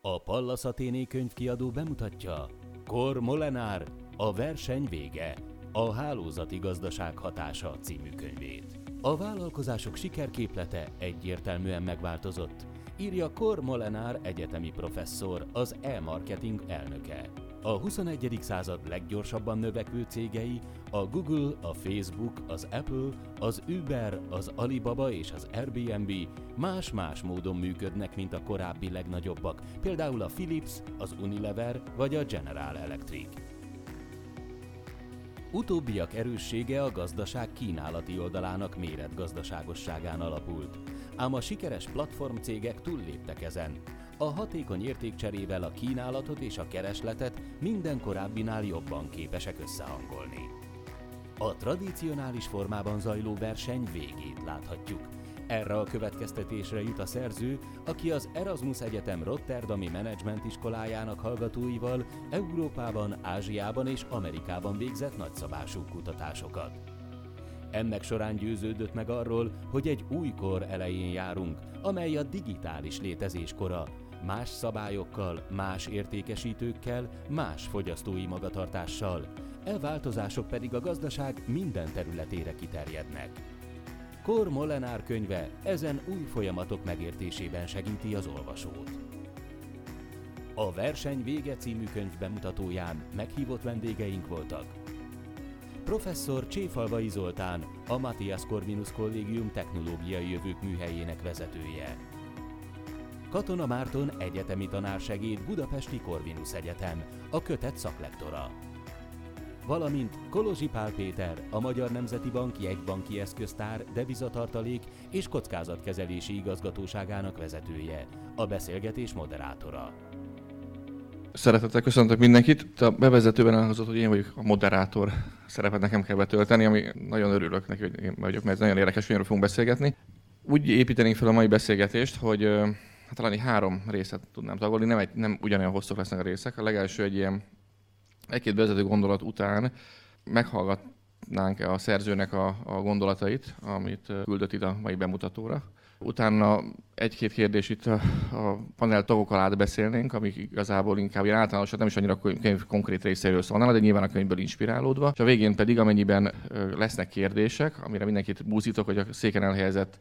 A Pallas Athéné könyvkiadó bemutatja Kor Molenár, a verseny vége, a hálózati gazdaság hatása című könyvét. A vállalkozások sikerképlete egyértelműen megváltozott, írja Kor Molenár egyetemi professzor, az e-marketing elnöke. A 21. század leggyorsabban növekvő cégei a Google, a Facebook, az Apple, az Uber, az Alibaba és az Airbnb más-más módon működnek, mint a korábbi legnagyobbak, például a Philips, az Unilever vagy a General Electric. Utóbbiak erőssége a gazdaság kínálati oldalának méretgazdaságosságán alapult. Ám a sikeres platformcégek túlléptek ezen, a hatékony értékcserével a kínálatot és a keresletet minden korábbinál jobban képesek összehangolni. A tradicionális formában zajló verseny végét láthatjuk. Erre a következtetésre jut a szerző, aki az Erasmus Egyetem Rotterdami Management iskolájának hallgatóival Európában, Ázsiában és Amerikában végzett nagyszabású kutatásokat. Ennek során győződött meg arról, hogy egy új kor elején járunk, amely a digitális létezés kora, más szabályokkal, más értékesítőkkel, más fogyasztói magatartással. E változások pedig a gazdaság minden területére kiterjednek. Kor Molenár könyve ezen új folyamatok megértésében segíti az olvasót. A Verseny vége című könyv bemutatóján meghívott vendégeink voltak. Professzor Cséfalvai Zoltán, a Matthias Corvinus Kollégium Technológiai Jövők műhelyének vezetője. Katona Márton egyetemi tanársegéd Budapesti Corvinus Egyetem, a kötet szaklektora. Valamint Kolozsi Pál Péter, a Magyar Nemzeti Bank jegybanki eszköztár, devizatartalék és kockázatkezelési igazgatóságának vezetője, a beszélgetés moderátora. Szeretettel köszöntök mindenkit. A bevezetőben elhangzott, hogy én vagyok a moderátor szerepet nekem kell betölteni, ami nagyon örülök neki, hogy én vagyok, mert ez nagyon érdekes, hogy fogunk beszélgetni. Úgy építenénk fel a mai beszélgetést, hogy hát talán három részet tudnám tagolni, nem, egy, nem ugyanolyan hosszúk lesznek a részek. A legelső egy ilyen egy-két vezető gondolat után meghallgatnánk a szerzőnek a, a gondolatait, amit küldött itt a mai bemutatóra. Utána egy-két kérdés itt a, a panel tagok alá beszélnénk, amik igazából inkább ilyen általánosak, nem is annyira könyv konkrét részéről szólnának, de nyilván a könyvből inspirálódva. És a végén pedig, amennyiben lesznek kérdések, amire mindenkit búzítok, hogy a széken elhelyezett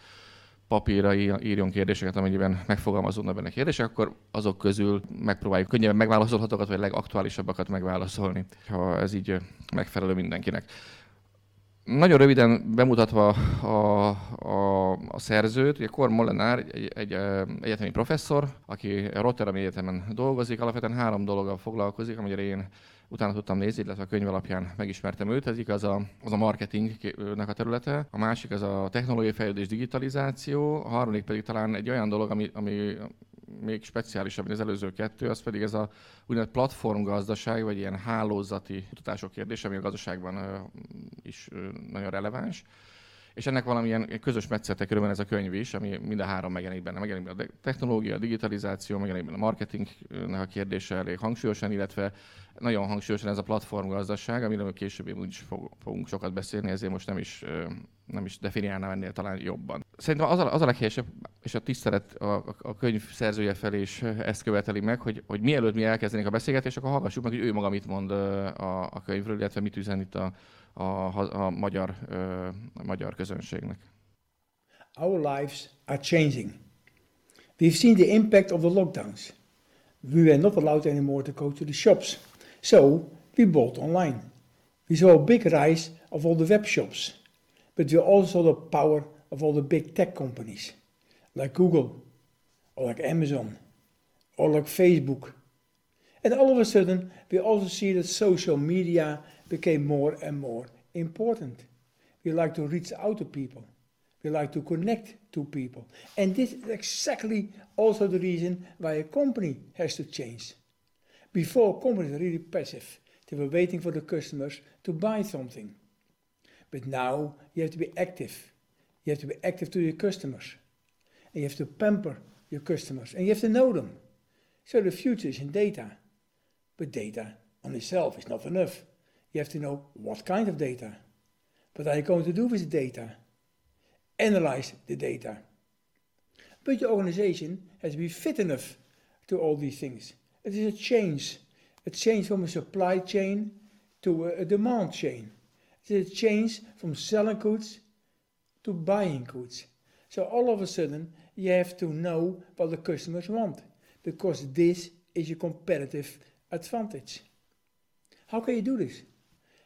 papírra írjon kérdéseket, amennyiben megfogalmazódnak benne kérdések, akkor azok közül megpróbáljuk könnyebben megválaszolhatókat, vagy legaktuálisabbakat megválaszolni, ha ez így megfelelő mindenkinek. Nagyon röviden bemutatva a, a, a szerzőt, ugye Kor Molenár egy, egy, egyetemi professzor, aki Rotterdam Egyetemen dolgozik, alapvetően három dologgal foglalkozik, amire én utána tudtam nézni, illetve a könyv alapján megismertem őt. Ez az a, az a marketingnek a területe, a másik az a technológiai fejlődés, digitalizáció, a harmadik pedig talán egy olyan dolog, ami, ami még speciálisabb, mint az előző kettő, az pedig ez a úgynevezett platformgazdaság, vagy ilyen hálózati kutatások kérdése, ami a gazdaságban is nagyon releváns. És ennek valamilyen közös metszete körülbelül ez a könyv is, ami mind a három megjelenik benne. Megjelenik benne a technológia, a digitalizáció, megjelenik benne a marketingnek a kérdése elég hangsúlyosan, illetve nagyon hangsúlyosan ez a platformgazdaság, amiről később úgy is fogunk sokat beszélni, ezért most nem is, nem is definiálnám ennél talán jobban. Szerintem az a, az a leghelyesebb, és a tisztelet a, a könyv szerzője felé is ezt követeli meg, hogy, hogy mielőtt mi elkezdenénk a beszélgetést, akkor hallgassuk meg, hogy ő maga mit mond a, a könyvről, illetve mit üzen itt a, a, a magyar, a magyar közönségnek. Our lives are changing. We've seen the impact of the lockdowns. We were not allowed anymore to go to the shops. So we bought online. We saw a big rise of all the web shops, but we also the power of all the big tech companies like Google or like Amazon or like Facebook. And all of a sudden, we also see that social media became more and more important. We like to reach out to people. We like to connect to people. And this is exactly also the reason why a company has to change. Before, companies were really passive. They were waiting for the customers to buy something. But now you have to be active. You have to be active to your customers. And you have to pamper your customers. And you have to know them. So the future is in data. But data on itself is not enough. You have to know what kind of data. What are you going to do with the data? Analyze the data. But your organization has to be fit enough to all these things. It is a change, a change from a supply chain to a, a demand chain. It is a change from selling goods to buying goods. So all of a sudden, you have to know what the customers want because this is your competitive advantage. How can you do this?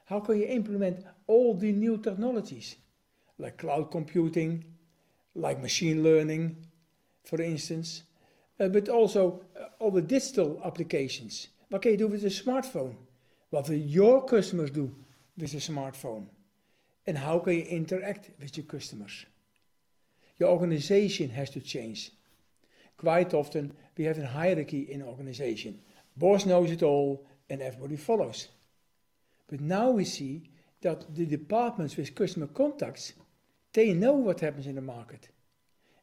How can you implement all the new technologies like cloud computing, like machine learning, for instance, but also uh, all the digital applications. What can you do with a smartphone? What will your customers do with a smartphone? And how can you interact with your customers? Your organization has to change. Quite often, we have a hierarchy in organization. Boss knows it all, and everybody follows. But now we see that the departments with customer contacts, they know what happens in the market.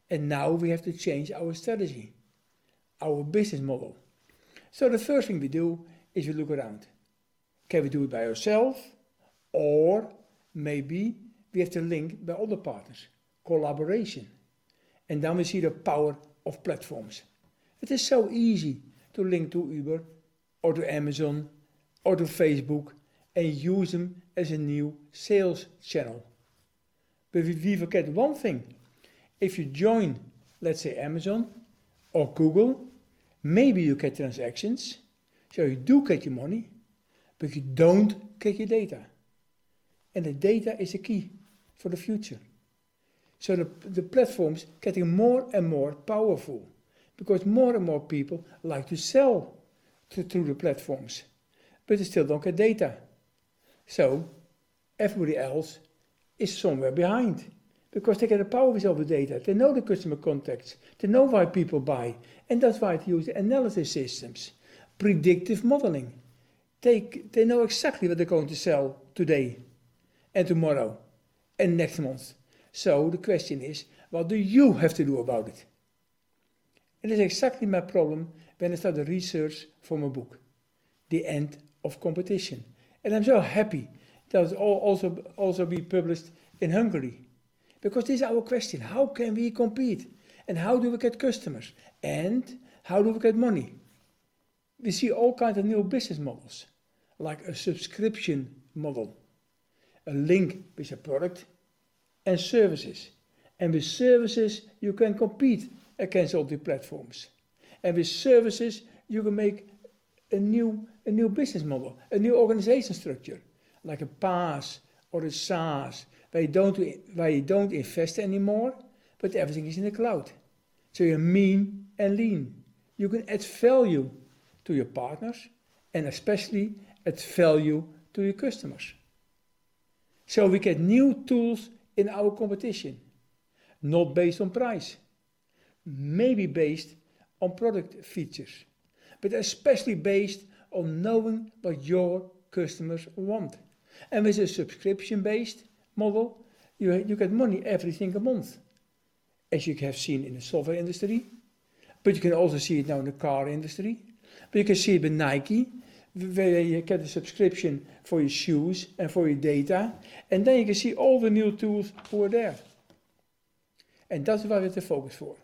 And now we have to change our strategy, our business model. So the first thing we do is we look around. Can we do it by ourselves? Or maybe we have to link by other partners, collaboration. And then we see the power of platforms. It is so easy to link to Uber or to Amazon or to Facebook and use them as a new sales channel. But we forget one thing. If you join, let's say Amazon or Google, maybe you get transactions, so you do get your money, but you don't get your data. And the data is the key for the future. So the, the platforms getting more and more powerful because more and more people like to sell to, through the platforms, but they still don't get data. So everybody else is somewhere behind because they get the power all the data. They know the customer contacts. They know why people buy. And that's why they use the analysis systems, predictive modeling. They, they know exactly what they're going to sell today and tomorrow and next month. So the question is, what do you have to do about it? It is exactly my problem when I started research for my book, The End of Competition. And I'm so happy that it will also, also be published in Hungary. Because this is our question how can we compete? And how do we get customers? And how do we get money? We see all kinds of new business models, like a subscription model, a link with a product and services. And with services, you can compete against all the platforms. And with services, you can make a new, a new business model, a new organization structure, like a PaaS or a SaaS where you don't, where you don't invest anymore, but everything is in the cloud. So you're mean and lean. You can add value to your partners and especially add value to your customers. So we get new tools in our competition, not based on price, maybe based on product features, but especially based on knowing what your customers want. And with a subscription based, model, you, you get money every single month, as you have seen in the software industry, but you can also see it now in the car industry, but you can see it with Nike, where you get a subscription for your shoes and for your data, and then you can see all the new tools who are there. And that's what we have focus for.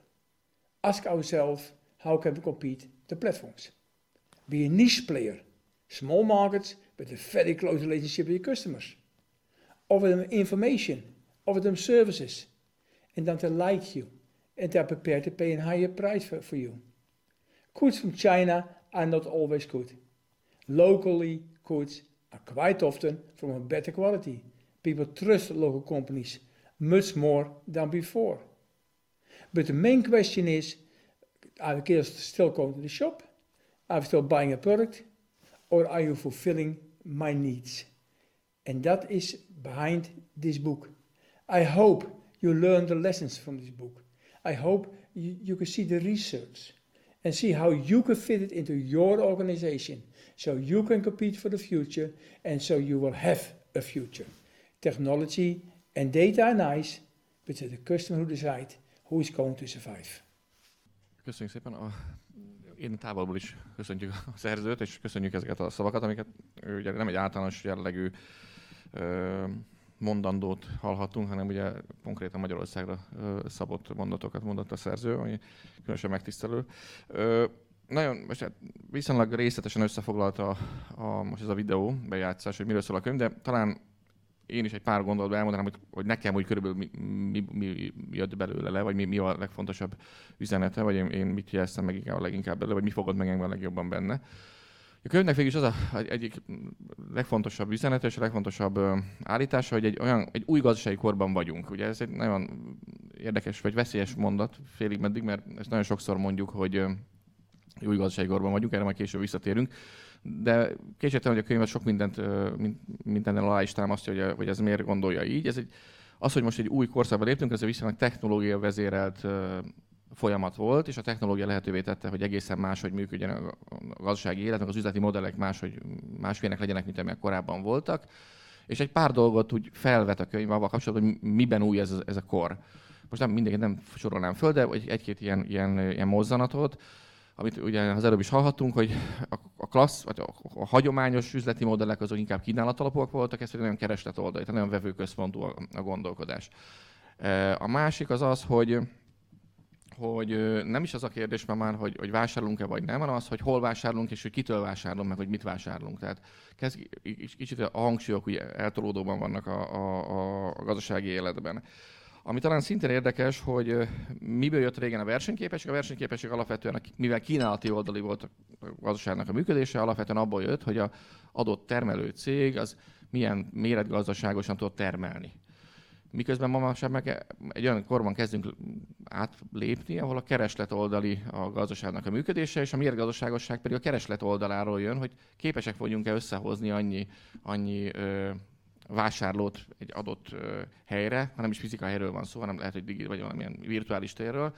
Ask ourselves, how can we compete the platforms? Be a niche player, small markets, but a very close relationship with your customers offer them information, offer them services, and then they like you and they are prepared to pay a higher price for, for you. Goods from China are not always good. Locally, goods are quite often from a better quality. People trust local companies much more than before. But the main question is, are kids still going to the shop? Are you still buying a product? Or are you fulfilling my needs? And that is behind this book. I hope you learn the lessons from this book. I hope you, you can see the research and see how you can fit it into your organization so you can compete for the future and so you will have a future. Technology and data are nice, but it's the customer who decides who is going to survive. Köszönjük én távolból is köszöntjük a szerzőt, és köszönjük ezeket a szavakat, amiket ugye nem egy általános jellegű mondandót hallhatunk, hanem ugye konkrétan Magyarországra szabott mondatokat mondott a szerző, ami különösen megtisztelő. nagyon, most hát viszonylag részletesen összefoglalta a, a, most ez a videó bejátszás, hogy miről szól a könyv, de talán én is egy pár gondolatban elmondanám, hogy, hogy nekem úgy körülbelül mi, mi, mi jött belőle le, vagy mi, mi a legfontosabb üzenete, vagy én, én mit jeleztem meg a leginkább belőle, vagy mi fogod meg engem a legjobban benne. A könyvnek végül is az a, egyik legfontosabb üzenete és a legfontosabb állítása, hogy egy, olyan, egy új gazdasági korban vagyunk. Ugye ez egy nagyon érdekes vagy veszélyes mondat félig meddig, mert ezt nagyon sokszor mondjuk, hogy új gazdasági korban vagyunk, erre majd később visszatérünk. De kétségtelen, hogy a könyv sok mindent, mindennel alá is támasztja, hogy, hogy ez miért gondolja így. Ez egy, az, hogy most egy új korszakba léptünk, ez viszonylag technológia vezérelt folyamat volt, és a technológia lehetővé tette, hogy egészen máshogy működjön a gazdasági élet, az üzleti modellek máshogy, másfélnek legyenek, mint amilyen korábban voltak. És egy pár dolgot úgy felvet a könyv avval kapcsolatban, hogy miben új ez, ez a kor. Most nem mindenki nem sorolnám föl, de egy-két ilyen, ilyen, ilyen mozzanatot amit ugye az előbb is hallhattunk, hogy a, klassz, vagy a, hagyományos üzleti modellek azok inkább kínálatalapúak voltak, ez nagyon kereslet oldali, tehát nagyon vevőközpontú a, a gondolkodás. E, a másik az az, hogy hogy nem is az a kérdés már, hogy, hogy vásárolunk-e vagy nem, hanem az, hogy hol vásárolunk, és hogy kitől vásárolunk, meg hogy mit vásárolunk. Tehát kezd, kicsit a hangsúlyok ugye eltolódóban vannak a, a, a gazdasági életben. Ami talán szintén érdekes, hogy miből jött régen a versenyképesség. A versenyképesség alapvetően, mivel kínálati oldali volt a gazdaságnak a működése, alapvetően abból jött, hogy a adott termelő cég az milyen méretgazdaságosan tud termelni. Miközben ma már meg egy olyan korban kezdünk átlépni, ahol a kereslet oldali a gazdaságnak a működése, és a méretgazdaságosság pedig a kereslet oldaláról jön, hogy képesek vagyunk-e összehozni annyi, annyi ö, vásárlót egy adott helyre, hanem is fizikai helyről van szó, hanem lehet, hogy digit, vagy valamilyen virtuális térről,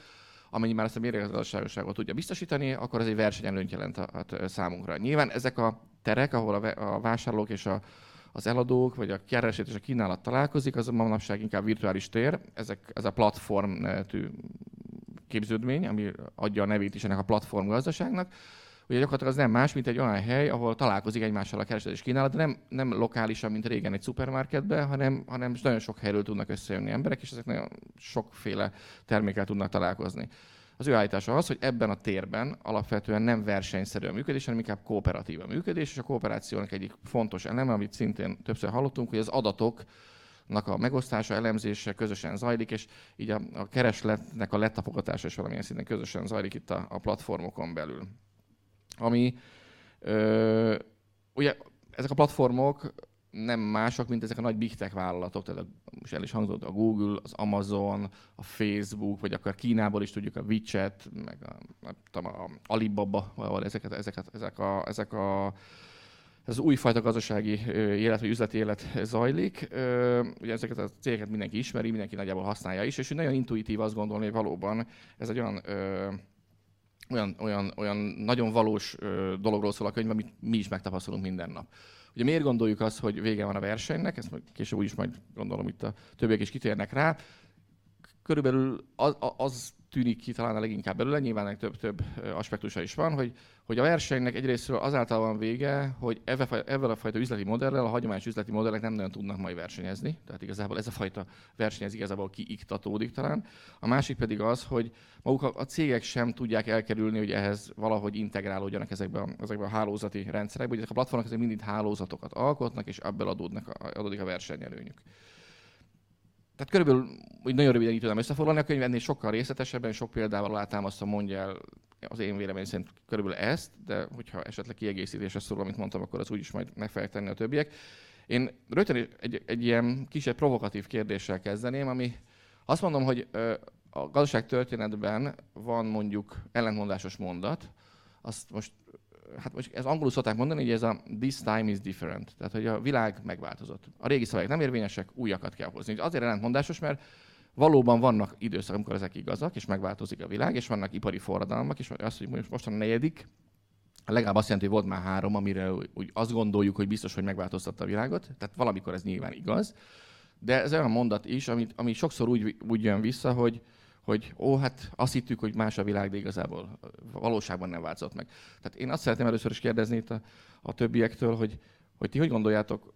amennyi már ezt a mérlegazdaságot tudja biztosítani, akkor ez egy versenyelőnyt jelent a, a, számunkra. Nyilván ezek a terek, ahol a, a vásárlók és a, az eladók, vagy a kereslet és a kínálat találkozik, az manapság inkább virtuális tér. Ezek, ez a platform képződmény, ami adja a nevét is ennek a platform gazdaságnak. Ugye gyakorlatilag az nem más, mint egy olyan hely, ahol találkozik egymással a kereslet és kínálat, de nem, nem lokálisan, mint régen egy szupermarketben, hanem, hanem nagyon sok helyről tudnak összejönni emberek, és ezek nagyon sokféle termékkel tudnak találkozni. Az ő állítása az, hogy ebben a térben alapvetően nem versenyszerű a működés, hanem inkább kooperatív a működés, és a kooperációnak egyik fontos eleme, amit szintén többször hallottunk, hogy az adatok a megosztása, elemzése közösen zajlik, és így a, a keresletnek a letapogatása is valamilyen szinten közösen zajlik itt a, a platformokon belül. Ami ö, ugye ezek a platformok nem mások, mint ezek a nagy big tech vállalatok, tehát most el is hangzott a Google, az Amazon, a Facebook, vagy akár Kínából is tudjuk a WeChat, meg a, tudom, a Alibaba, ahol ezeket, ezeket, ezek a, ezek a ez az újfajta gazdasági élet vagy üzleti élet zajlik. Ugye ezeket a cégeket mindenki ismeri, mindenki nagyjából használja is, és nagyon intuitív azt gondolni, hogy valóban ez egy olyan olyan, olyan, olyan nagyon valós dologról szól a könyv, amit mi is megtapasztalunk minden nap. Ugye miért gondoljuk azt, hogy vége van a versenynek, ezt később úgyis majd gondolom itt a többiek is kitérnek rá. Körülbelül az, az tűnik ki talán a leginkább belőle, nyilván több-több aspektusa is van, hogy, hogy a versenynek egyrésztről azáltal van vége, hogy ezzel a fajta üzleti modellel a hagyományos üzleti modellek nem nagyon tudnak majd versenyezni, tehát igazából ez a fajta verseny ez igazából kiiktatódik talán. A másik pedig az, hogy maguk a, a cégek sem tudják elkerülni, hogy ehhez valahogy integrálódjanak ezekbe a, ezekbe a hálózati rendszerekbe, hogy ezek a platformok ezek mindig hálózatokat alkotnak, és ebből adódnak, adódik a versenyelőnyük. Tehát körülbelül úgy nagyon röviden így tudom összefoglalni, a könyv ennél sokkal részletesebben, sok példával alátámasztva mondja el az én vélemény szerint körülbelül ezt, de hogyha esetleg kiegészítésre szól, amit mondtam, akkor az úgyis majd meg fogják tenni a többiek. Én rögtön egy, egy ilyen kisebb provokatív kérdéssel kezdeném, ami azt mondom, hogy a gazdaság történetben van mondjuk ellentmondásos mondat, azt most hát most ez angolul szokták mondani, hogy ez a this time is different. Tehát, hogy a világ megváltozott. A régi szavak nem érvényesek, újakat kell hozni. Azért ellentmondásos, mert valóban vannak időszak, amikor ezek igazak, és megváltozik a világ, és vannak ipari forradalmak, és az, hogy most a negyedik, legalább azt jelenti, hogy volt már három, amire úgy azt gondoljuk, hogy biztos, hogy megváltoztatta a világot. Tehát valamikor ez nyilván igaz. De ez olyan mondat is, ami, ami sokszor úgy, úgy jön vissza, hogy, hogy ó, hát azt hittük, hogy más a világ, de igazából valóságban nem változott meg. Tehát én azt szeretném először is kérdezni itt a, a többiektől, hogy, hogy ti hogy gondoljátok,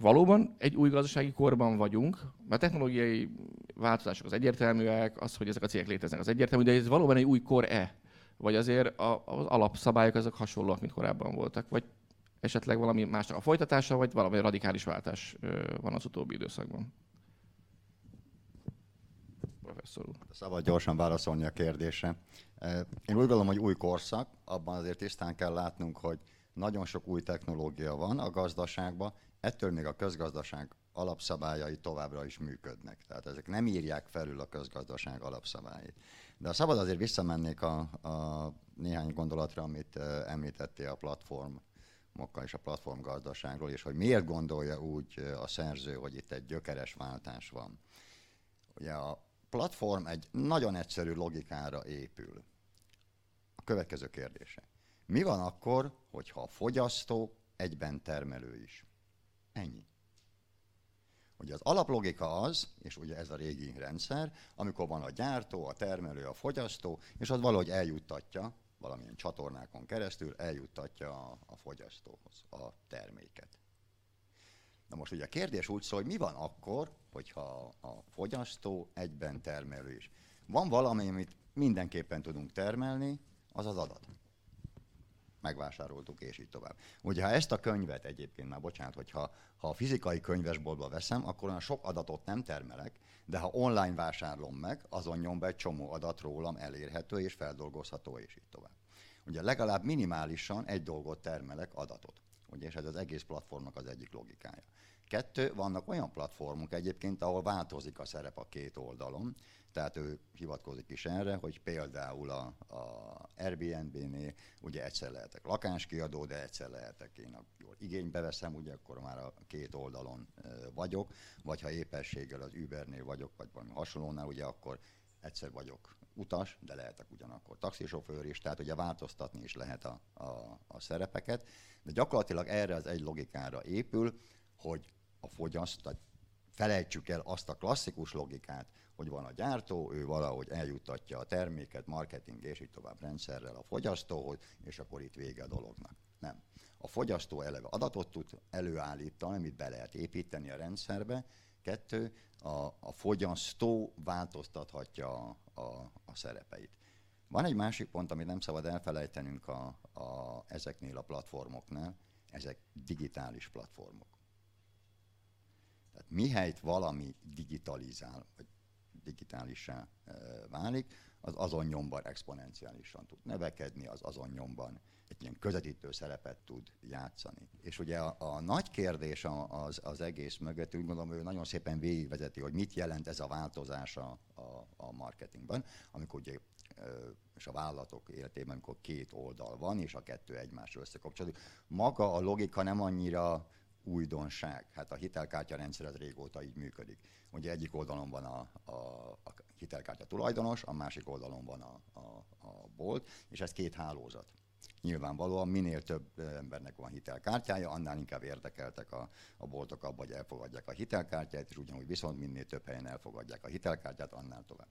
valóban egy új gazdasági korban vagyunk, mert technológiai változások az egyértelműek, az, hogy ezek a cégek léteznek, az egyértelmű, de ez valóban egy új kor-e? Vagy azért a, az alapszabályok azok hasonlóak, mint korábban voltak? Vagy esetleg valami másnak a folytatása, vagy valami radikális váltás van az utóbbi időszakban? Professzor úr. Szabad gyorsan válaszolni a kérdésre. Én úgy gondolom, hogy új korszak, abban azért tisztán kell látnunk, hogy nagyon sok új technológia van a gazdaságban, ettől még a közgazdaság alapszabályai továbbra is működnek. Tehát ezek nem írják felül a közgazdaság alapszabályait. De a szabad azért visszamennék a, a néhány gondolatra, amit említettél a platform mokkal és a platform gazdaságról, és hogy miért gondolja úgy a szerző, hogy itt egy gyökeres váltás van. Ugye a platform egy nagyon egyszerű logikára épül. A következő kérdése. Mi van akkor, hogyha a fogyasztó egyben termelő is? Ennyi. Ugye az alaplogika az, és ugye ez a régi rendszer, amikor van a gyártó, a termelő, a fogyasztó, és az valahogy eljuttatja, valamilyen csatornákon keresztül eljuttatja a, a fogyasztóhoz a terméket. Na most ugye a kérdés úgy szól, hogy mi van akkor, hogyha a fogyasztó egyben termelő is. Van valami, amit mindenképpen tudunk termelni, az az adat megvásároltuk, és így tovább. Ugye, ha ezt a könyvet egyébként, már bocsánat, hogyha ha a fizikai könyvesboltba veszem, akkor olyan sok adatot nem termelek, de ha online vásárlom meg, azon nyom be egy csomó adat rólam elérhető és feldolgozható, és így tovább. Ugye legalább minimálisan egy dolgot termelek, adatot. Ugye, és ez az egész platformnak az egyik logikája. Kettő, vannak olyan platformok egyébként, ahol változik a szerep a két oldalon, tehát ő hivatkozik is erre, hogy például a, a Airbnb-nél ugye egyszer lehetek lakáskiadó, de egyszer lehetek én, jól igénybe veszem, ugye akkor már a két oldalon vagyok, vagy ha épességgel az Ubernél vagyok, vagy valami hasonlónál, ugye akkor egyszer vagyok utas, de lehetek ugyanakkor taxisofőr is, tehát ugye változtatni is lehet a, a, a szerepeket, de gyakorlatilag erre az egy logikára épül, hogy a fogyaszt, tehát felejtsük el azt a klasszikus logikát, hogy van a gyártó, ő valahogy eljuttatja a terméket, marketing és így tovább rendszerrel a fogyasztóhoz, és akkor itt vége a dolognak. Nem. A fogyasztó eleve adatot tud előállítani, amit be lehet építeni a rendszerbe. Kettő, a, a fogyasztó változtathatja a, a, a szerepeit. Van egy másik pont, amit nem szabad elfelejtenünk a, a, ezeknél a platformoknál, ezek digitális platformok. Tehát mihelyt valami digitalizál, vagy digitálissá e, válik, az azon nyomban exponenciálisan tud nevekedni, az azon nyomban egy ilyen közvetítő szerepet tud játszani. És ugye a, a nagy kérdés az, az egész mögött, úgy gondolom, ő nagyon szépen végigvezeti, hogy mit jelent ez a változás a, a, a marketingben, amikor ugye e, és a vállalatok életében, amikor két oldal van, és a kettő egymásra összekapcsolódik. Maga a logika nem annyira újdonság. Hát a hitelkártya rendszer az régóta így működik. Ugye egyik oldalon van a, a, a hitelkártya tulajdonos, a másik oldalon van a, a, a bolt, és ez két hálózat. Nyilvánvalóan minél több embernek van hitelkártyája, annál inkább érdekeltek a, a boltok abban, hogy elfogadják a hitelkártyát, és ugyanúgy viszont minél több helyen elfogadják a hitelkártyát, annál tovább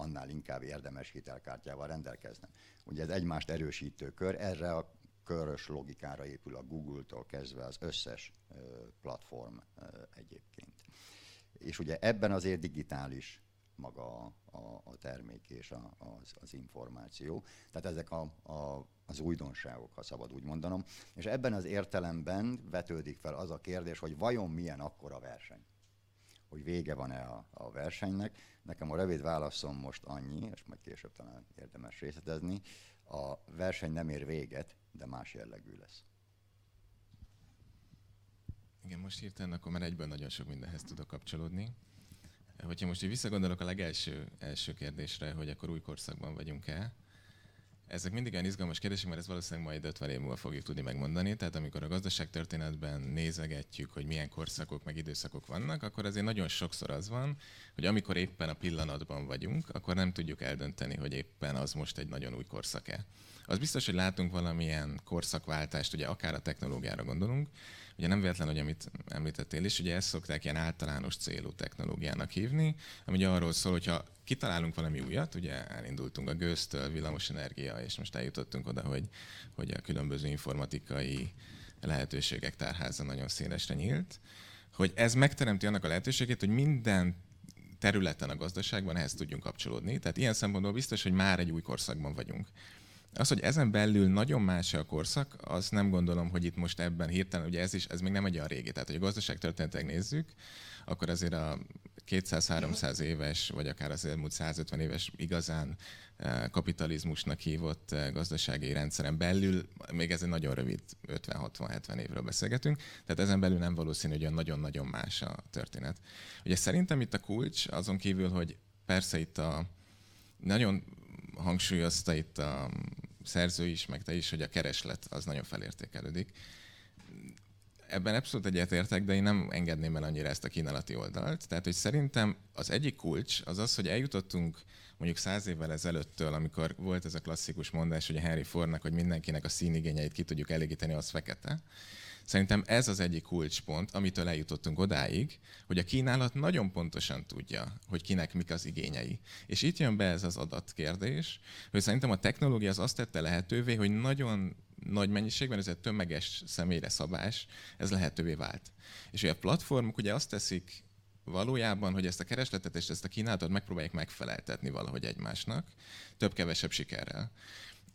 annál inkább érdemes hitelkártyával rendelkeznek. Ugye ez egymást erősítő kör, erre a körös logikára épül a Google-tól kezdve az összes platform egyébként. És ugye ebben azért digitális maga a, a, termék és a, az, az információ. Tehát ezek a, a, az újdonságok, ha szabad úgy mondanom. És ebben az értelemben vetődik fel az a kérdés, hogy vajon milyen akkor a verseny hogy vége van-e a, a versenynek. Nekem a rövid válaszom most annyi, és majd később talán érdemes részletezni, a verseny nem ér véget, de más jellegű lesz. Igen, most hirtelen akkor már egyből nagyon sok mindenhez tudok kapcsolódni. Hogyha most így visszagondolok a legelső első kérdésre, hogy akkor új korszakban vagyunk-e, ezek mindig olyan izgalmas kérdések, mert ez valószínűleg majd 50 év múlva fogjuk tudni megmondani. Tehát amikor a gazdaságtörténetben nézegetjük, hogy milyen korszakok meg időszakok vannak, akkor azért nagyon sokszor az van, hogy amikor éppen a pillanatban vagyunk, akkor nem tudjuk eldönteni, hogy éppen az most egy nagyon új korszak-e. Az biztos, hogy látunk valamilyen korszakváltást, ugye akár a technológiára gondolunk, ugye nem véletlen, hogy amit említettél is, ugye ezt szokták ilyen általános célú technológiának hívni, ami ugye arról szól, hogyha kitalálunk valami újat, ugye elindultunk a gőztől, villamosenergia, és most eljutottunk oda, hogy, hogy a különböző informatikai lehetőségek tárháza nagyon szélesre nyílt, hogy ez megteremti annak a lehetőségét, hogy minden területen a gazdaságban ehhez tudjunk kapcsolódni. Tehát ilyen szempontból biztos, hogy már egy új korszakban vagyunk. Az, hogy ezen belül nagyon más a korszak, az nem gondolom, hogy itt most ebben hirtelen, ugye ez is, ez még nem egy olyan régi. Tehát, hogy a gazdaság történetek nézzük, akkor azért a 200-300 éves, vagy akár az elmúlt 150 éves igazán eh, kapitalizmusnak hívott eh, gazdasági rendszeren belül, még ez egy nagyon rövid 50-60-70 évről beszélgetünk, tehát ezen belül nem valószínű, hogy olyan nagyon-nagyon más a történet. Ugye szerintem itt a kulcs, azon kívül, hogy persze itt a nagyon hangsúlyozta itt a szerző is, meg te is, hogy a kereslet az nagyon felértékelődik ebben abszolút egyetértek, de én nem engedném el annyira ezt a kínálati oldalt. Tehát, hogy szerintem az egyik kulcs az az, hogy eljutottunk mondjuk száz évvel ezelőttől, amikor volt ez a klasszikus mondás, hogy a Henry Fordnak, hogy mindenkinek a színigényeit ki tudjuk elégíteni, az fekete. Szerintem ez az egyik kulcspont, amitől eljutottunk odáig, hogy a kínálat nagyon pontosan tudja, hogy kinek mik az igényei. És itt jön be ez az adatkérdés, hogy szerintem a technológia az azt tette lehetővé, hogy nagyon nagy mennyiségben, ez egy tömeges személyre szabás, ez lehetővé vált. És ugye a platformok ugye azt teszik valójában, hogy ezt a keresletet és ezt a kínálatot megpróbálják megfeleltetni valahogy egymásnak, több-kevesebb sikerrel.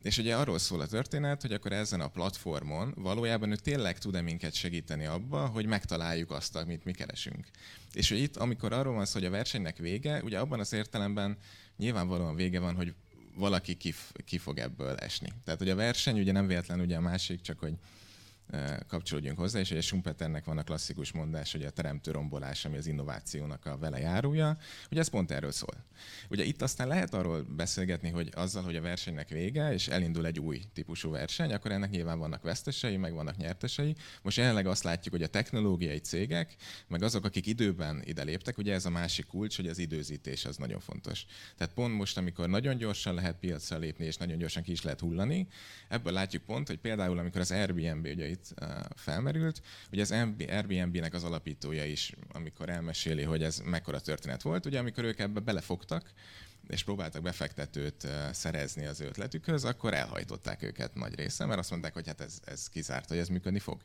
És ugye arról szól a történet, hogy akkor ezen a platformon valójában ő tényleg tud-e minket segíteni abba, hogy megtaláljuk azt, amit mi keresünk. És hogy itt, amikor arról van szó, hogy a versenynek vége, ugye abban az értelemben nyilvánvalóan vége van, hogy valaki kif, ki fog ebből esni. Tehát, hogy a verseny ugye nem véletlen ugye a másik, csak hogy kapcsolódjunk hozzá, és ugye Schumpeternek van a klasszikus mondás, hogy a teremtő rombolás, ami az innovációnak a vele járója, ugye ez pont erről szól. Ugye itt aztán lehet arról beszélgetni, hogy azzal, hogy a versenynek vége, és elindul egy új típusú verseny, akkor ennek nyilván vannak vesztesei, meg vannak nyertesei. Most jelenleg azt látjuk, hogy a technológiai cégek, meg azok, akik időben ide léptek, ugye ez a másik kulcs, hogy az időzítés az nagyon fontos. Tehát pont most, amikor nagyon gyorsan lehet piacra lépni, és nagyon gyorsan ki is lehet hullani, ebből látjuk pont, hogy például amikor az Airbnb ugye itt felmerült. Ugye az Airbnb-nek az alapítója is, amikor elmeséli, hogy ez mekkora történet volt, ugye amikor ők ebbe belefogtak, és próbáltak befektetőt szerezni az ötletükhöz, akkor elhajtották őket nagy része, mert azt mondták, hogy hát ez, ez kizárt, hogy ez működni fog.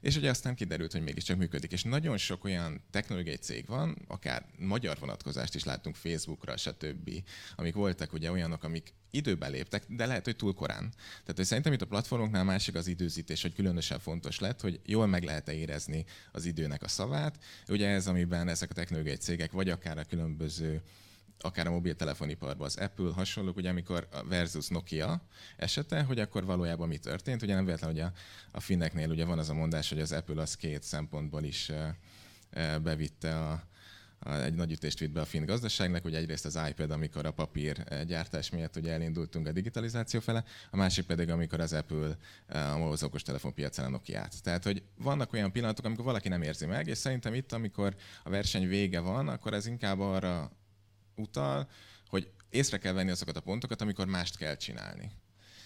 És ugye aztán kiderült, hogy mégiscsak működik. És nagyon sok olyan technológiai cég van, akár magyar vonatkozást is láttunk Facebookra, stb., amik voltak ugye olyanok, amik időben léptek, de lehet, hogy túl korán. Tehát hogy szerintem itt a platformoknál másik az időzítés, hogy különösen fontos lett, hogy jól meg lehet -e érezni az időnek a szavát. Ugye ez, amiben ezek a technológiai cégek, vagy akár a különböző akár a mobiltelefoniparban az Apple hasonlók, ugye amikor versus Nokia esete, hogy akkor valójában mi történt. Ugye nem véletlen, hogy a, a finneknél ugye van az a mondás, hogy az Apple az két szempontból is bevitte a, a, egy nagy ütést vitt be a finn gazdaságnak, ugye egyrészt az iPad, amikor a papír gyártás miatt ugye elindultunk a digitalizáció fele, a másik pedig, amikor az Apple az okostelefon piacán a Nokia-t. Tehát, hogy vannak olyan pillanatok, amikor valaki nem érzi meg, és szerintem itt, amikor a verseny vége van, akkor ez inkább arra utal, hogy észre kell venni azokat a pontokat, amikor mást kell csinálni.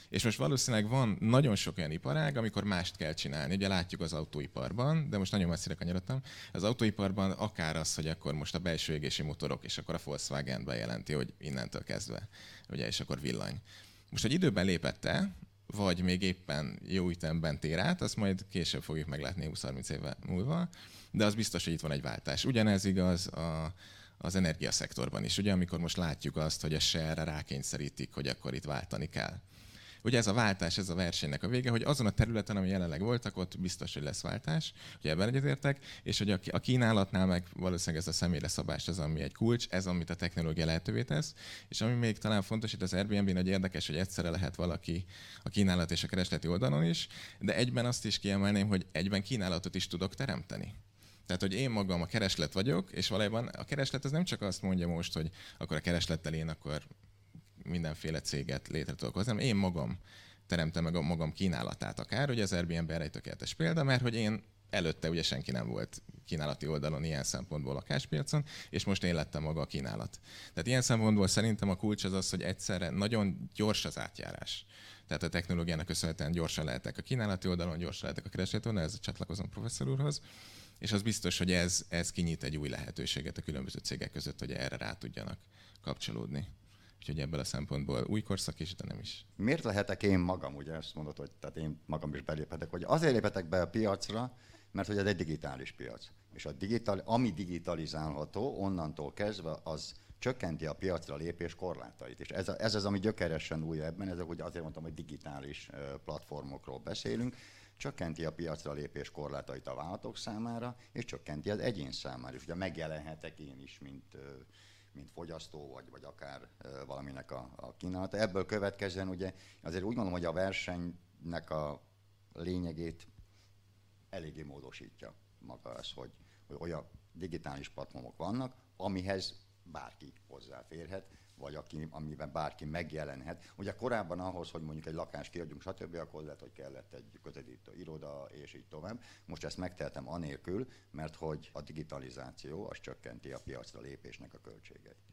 És most valószínűleg van nagyon sok olyan iparág, amikor mást kell csinálni. Ugye látjuk az autóiparban, de most nagyon messzire kanyarodtam. Az autóiparban akár az, hogy akkor most a belső égési motorok, és akkor a Volkswagen bejelenti, hogy innentől kezdve, ugye, és akkor villany. Most, hogy időben lépette, vagy még éppen jó ütemben tér át, azt majd később fogjuk meglátni 20-30 éve múlva, de az biztos, hogy itt van egy váltás. Ugyanez igaz a, az energiaszektorban is, ugye, amikor most látjuk azt, hogy a share rákényszerítik, hogy akkor itt váltani kell. Ugye ez a váltás, ez a versenynek a vége, hogy azon a területen, ami jelenleg voltak, ott biztos, hogy lesz váltás, ugye ebben egyetértek, és hogy a kínálatnál meg valószínűleg ez a személyre szabás az, ami egy kulcs, ez, amit a technológia lehetővé tesz, és ami még talán fontos itt az Airbnb, nagy érdekes, hogy egyszerre lehet valaki a kínálat és a keresleti oldalon is, de egyben azt is kiemelném, hogy egyben kínálatot is tudok teremteni. Tehát, hogy én magam a kereslet vagyok, és valójában a kereslet az nem csak azt mondja most, hogy akkor a kereslettel én akkor mindenféle céget létre tudok hozni, hanem én magam teremtem meg a magam kínálatát akár. Ugye az Airbnb erre egy tökéletes példa, mert hogy én előtte ugye senki nem volt kínálati oldalon ilyen szempontból lakáspiacon, és most én lettem maga a kínálat. Tehát ilyen szempontból szerintem a kulcs az az, hogy egyszerre nagyon gyors az átjárás. Tehát a technológiának köszönhetően gyorsan lehetek a kínálati oldalon, gyorsan lehetek a keresleti oldalon, ez csatlakozom professzor úrhoz és az biztos, hogy ez, ez kinyit egy új lehetőséget a különböző cégek között, hogy erre rá tudjanak kapcsolódni. Úgyhogy ebből a szempontból új korszak is, de nem is. Miért lehetek én magam, ugye ezt mondod, hogy tehát én magam is beléphetek, hogy azért léphetek be a piacra, mert hogy ez egy digitális piac. És a digital, ami digitalizálható, onnantól kezdve az csökkenti a piacra lépés korlátait. És ez, ez az, ami gyökeresen új ebben, ez hogy azért mondtam, hogy digitális platformokról beszélünk, csökkenti a piacra lépés korlátait a vállalatok számára, és csökkenti az egyén számára. És ugye megjelenhetek én is, mint, mint fogyasztó, vagy, vagy akár valaminek a, a kínálata. Ebből következően ugye azért úgy gondolom, hogy a versenynek a lényegét eléggé módosítja maga az, hogy, hogy olyan digitális platformok vannak, amihez bárki hozzáférhet, vagy aki, amiben bárki megjelenhet. Ugye korábban ahhoz, hogy mondjuk egy lakást kiadjunk, stb., akkor lehet, hogy kellett egy közvetítő iroda, és így tovább. Most ezt megteltem anélkül, mert hogy a digitalizáció az csökkenti a piacra lépésnek a költségeit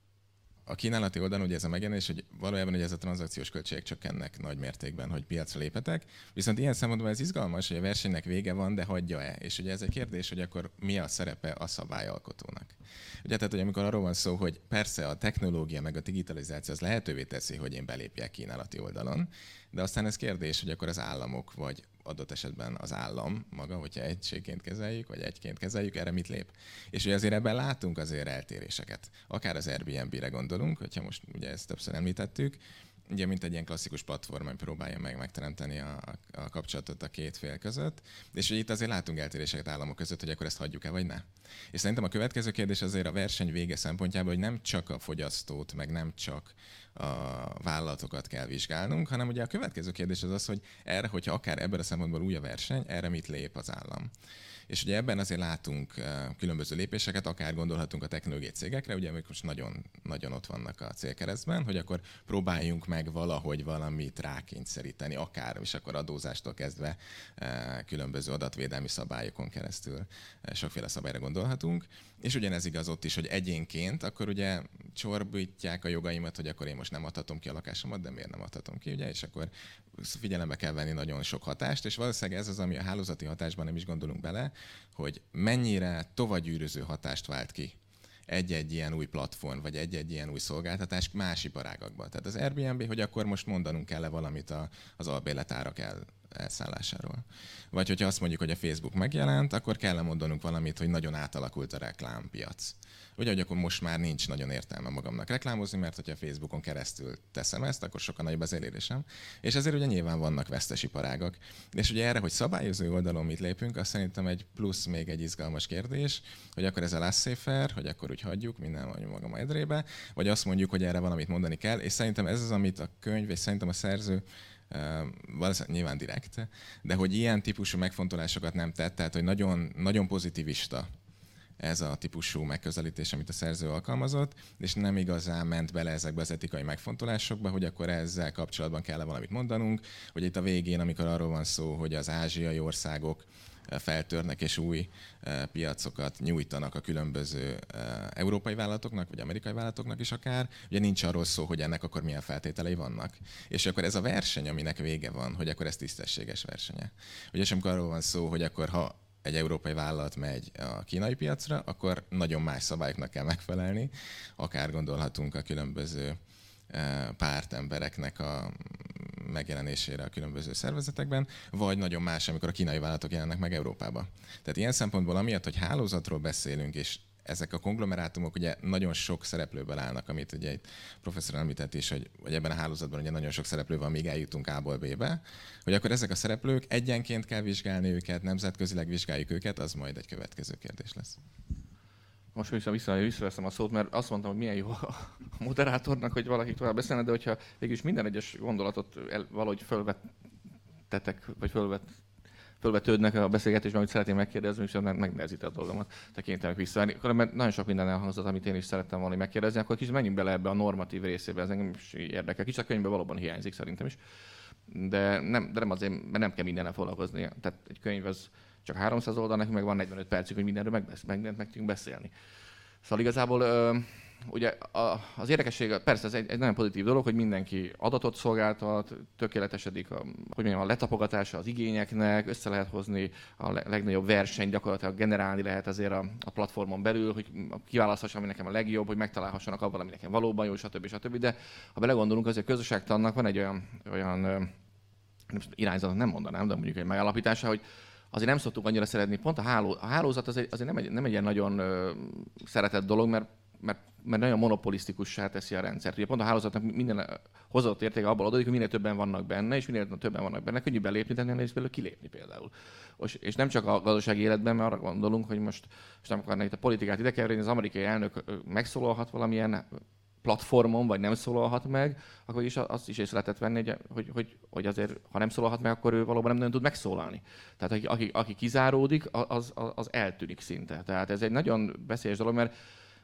a kínálati oldalon ugye ez a megjelenés, hogy valójában hogy ez a tranzakciós költségek csökkennek nagy mértékben, hogy piacra lépetek. Viszont ilyen szempontból ez izgalmas, hogy a versenynek vége van, de hagyja-e? És ugye ez egy kérdés, hogy akkor mi a szerepe a szabályalkotónak. Ugye tehát, hogy amikor arról van szó, hogy persze a technológia meg a digitalizáció az lehetővé teszi, hogy én belépjek kínálati oldalon, de aztán ez kérdés, hogy akkor az államok vagy adott esetben az állam maga, hogyha egységként kezeljük, vagy egyként kezeljük, erre mit lép. És ugye azért ebben látunk azért eltéréseket. Akár az Airbnb-re gondolunk, hogyha most ugye ezt többször említettük, ugye mint egy ilyen klasszikus platform, ami próbálja meg megteremteni a, a kapcsolatot a két fél között. És ugye itt azért látunk eltéréseket államok között, hogy akkor ezt hagyjuk-e, vagy ne. És szerintem a következő kérdés azért a verseny vége szempontjából, hogy nem csak a fogyasztót, meg nem csak a vállalatokat kell vizsgálnunk, hanem ugye a következő kérdés az az, hogy erre, hogyha akár ebben a szempontból új a verseny, erre mit lép az állam. És ugye ebben azért látunk különböző lépéseket, akár gondolhatunk a technológiai cégekre, ugye amik most nagyon, nagyon ott vannak a célkeresztben, hogy akkor próbáljunk meg valahogy valamit rákényszeríteni, akár, és akkor adózástól kezdve különböző adatvédelmi szabályokon keresztül sokféle szabályra gondolhatunk. És ugyanez igaz ott is, hogy egyénként akkor ugye csorbítják a jogaimat, hogy akkor én most nem adhatom ki a lakásomat, de miért nem adhatom ki, ugye? És akkor figyelembe kell venni nagyon sok hatást, és valószínűleg ez az, ami a hálózati hatásban nem is gondolunk bele, hogy mennyire tovagyűröző hatást vált ki egy-egy ilyen új platform, vagy egy-egy ilyen új szolgáltatás más iparágakban. Tehát az Airbnb, hogy akkor most mondanunk kell-e valamit az albéletárak el, elszállásáról. Vagy hogyha azt mondjuk, hogy a Facebook megjelent, akkor kell mondanunk valamit, hogy nagyon átalakult a reklámpiac. Ugye, hogy akkor most már nincs nagyon értelme magamnak reklámozni, mert hogyha Facebookon keresztül teszem ezt, akkor sokkal nagyobb az elérésem. És ezért ugye nyilván vannak vesztes iparágak. És ugye erre, hogy szabályozó oldalon mit lépünk, azt szerintem egy plusz még egy izgalmas kérdés, hogy akkor ez a laissez hogy akkor úgy hagyjuk, minden van magam edrébe, vagy azt mondjuk, hogy erre valamit mondani kell, és szerintem ez az, amit a könyv, és szerintem a szerző valószínűleg nyilván direkt, de hogy ilyen típusú megfontolásokat nem tett, tehát hogy nagyon, nagyon pozitivista ez a típusú megközelítés, amit a szerző alkalmazott, és nem igazán ment bele ezekbe az etikai megfontolásokba, hogy akkor ezzel kapcsolatban kell valamit mondanunk, hogy itt a végén, amikor arról van szó, hogy az ázsiai országok feltörnek és új piacokat nyújtanak a különböző európai vállalatoknak, vagy amerikai vállalatoknak is akár. Ugye nincs arról szó, hogy ennek akkor milyen feltételei vannak. És akkor ez a verseny, aminek vége van, hogy akkor ez tisztességes versenye. Ugye sem arról van szó, hogy akkor ha egy európai vállalat megy a kínai piacra, akkor nagyon más szabályoknak kell megfelelni. Akár gondolhatunk a különböző pártembereknek a megjelenésére a különböző szervezetekben, vagy nagyon más, amikor a kínai vállalatok jelennek meg Európába. Tehát ilyen szempontból, amiatt, hogy hálózatról beszélünk, és ezek a konglomerátumok ugye nagyon sok szereplőből állnak, amit ugye egy professzor említett is, hogy, hogy ebben a hálózatban ugye nagyon sok szereplő van, míg eljutunk A-ból B-be, hogy akkor ezek a szereplők egyenként kell vizsgálni őket, nemzetközileg vizsgáljuk őket, az majd egy következő kérdés lesz. Most vissza, vissza, visszaveszem a szót, mert azt mondtam, hogy milyen jó a moderátornak, hogy valaki tovább beszélne, de hogyha végülis minden egyes gondolatot el, valahogy fölvettetek, vagy fölvet, fölvetődnek a beszélgetésben, amit szeretném megkérdezni, és megnehezíti a dolgomat, tekintenek vissza. Akkor mert nagyon sok minden elhangzott, amit én is szerettem volna megkérdezni, akkor kicsit menjünk bele ebbe a normatív részébe, ez engem is érdekel. Kicsit a könyvben valóban hiányzik szerintem is. De nem, de nem azért, mert nem kell mindennel foglalkozni. Tehát egy könyv az csak 300 oldal, nekünk meg van 45 percig, hogy mindenről meg, meg, meg tudjunk beszélni. Szóval igazából ugye az érdekesség, persze ez egy, egy nagyon pozitív dolog, hogy mindenki adatot szolgáltat, tökéletesedik a, hogy mondjam, a letapogatása az igényeknek, össze lehet hozni a legnagyobb verseny, gyakorlatilag generálni lehet azért a, a platformon belül, hogy kiválaszthassa, ami nekem a legjobb, hogy megtalálhassanak abban, ami nekem valóban jó, stb. stb. De ha belegondolunk, azért a közösségtannak van egy olyan, olyan irányzat, nem mondanám, de mondjuk egy megállapítása, hogy azért nem szoktuk annyira szeretni. Pont a, háló, a hálózat azért, azért nem, egy, nem egy ilyen nagyon ö, szeretett dolog, mert mert, mert nagyon monopolisztikussá teszi a rendszert. Ugye pont a hálózatnak minden hozott értéke abból adódik, hogy minél többen vannak benne, és minél többen vannak benne, könnyű belépni, de nehéz belőle kilépni például. És nem csak a gazdasági életben, mert arra gondolunk, hogy most, most nem akarnak itt a politikát ide keverni, az amerikai elnök megszólalhat valamilyen platformon, vagy nem szólalhat meg, akkor is azt is észre lehetett venni, hogy, hogy, hogy azért, ha nem szólalhat meg, akkor ő valóban nem nagyon tud megszólalni. Tehát aki, aki, aki kizáródik, az, az, az eltűnik szinte. Tehát ez egy nagyon veszélyes dolog, mert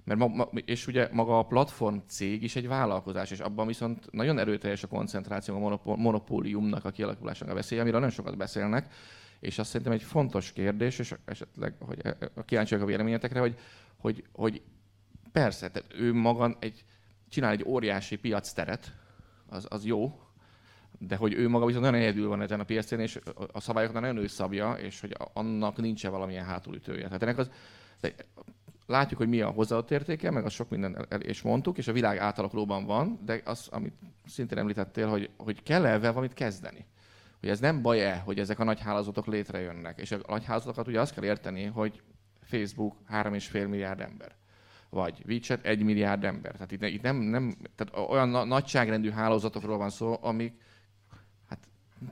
mert ma, ma, és ugye maga a platform cég is egy vállalkozás, és abban viszont nagyon erőteljes a koncentráció, a monopó, monopóliumnak a kialakulásának a veszélye, amiről nagyon sokat beszélnek, és azt szerintem egy fontos kérdés, és esetleg, hogy e, kíváncsiak a véleményetekre, hogy, hogy, hogy persze, tehát ő maga egy, csinál egy óriási piacteret, az, az jó, de hogy ő maga viszont nagyon egyedül van ezen a piacén, és a szabályokat nagyon ő szabja, és hogy annak nincsen valamilyen hátulütője. Tehát ennek az, látjuk, hogy mi a hozzáadott értéke, meg az sok minden el és mondtuk, és a világ átalakulóban van, de az, amit szintén említettél, hogy, hogy kell-e ezzel valamit kezdeni. Hogy ez nem baj-e, hogy ezek a nagy hálózatok létrejönnek. És a nagy hálózatokat ugye azt kell érteni, hogy Facebook 3,5 milliárd ember vagy WeChat 1 milliárd ember. Tehát itt, itt nem, nem, tehát olyan na, nagyságrendű hálózatokról van szó, amik hát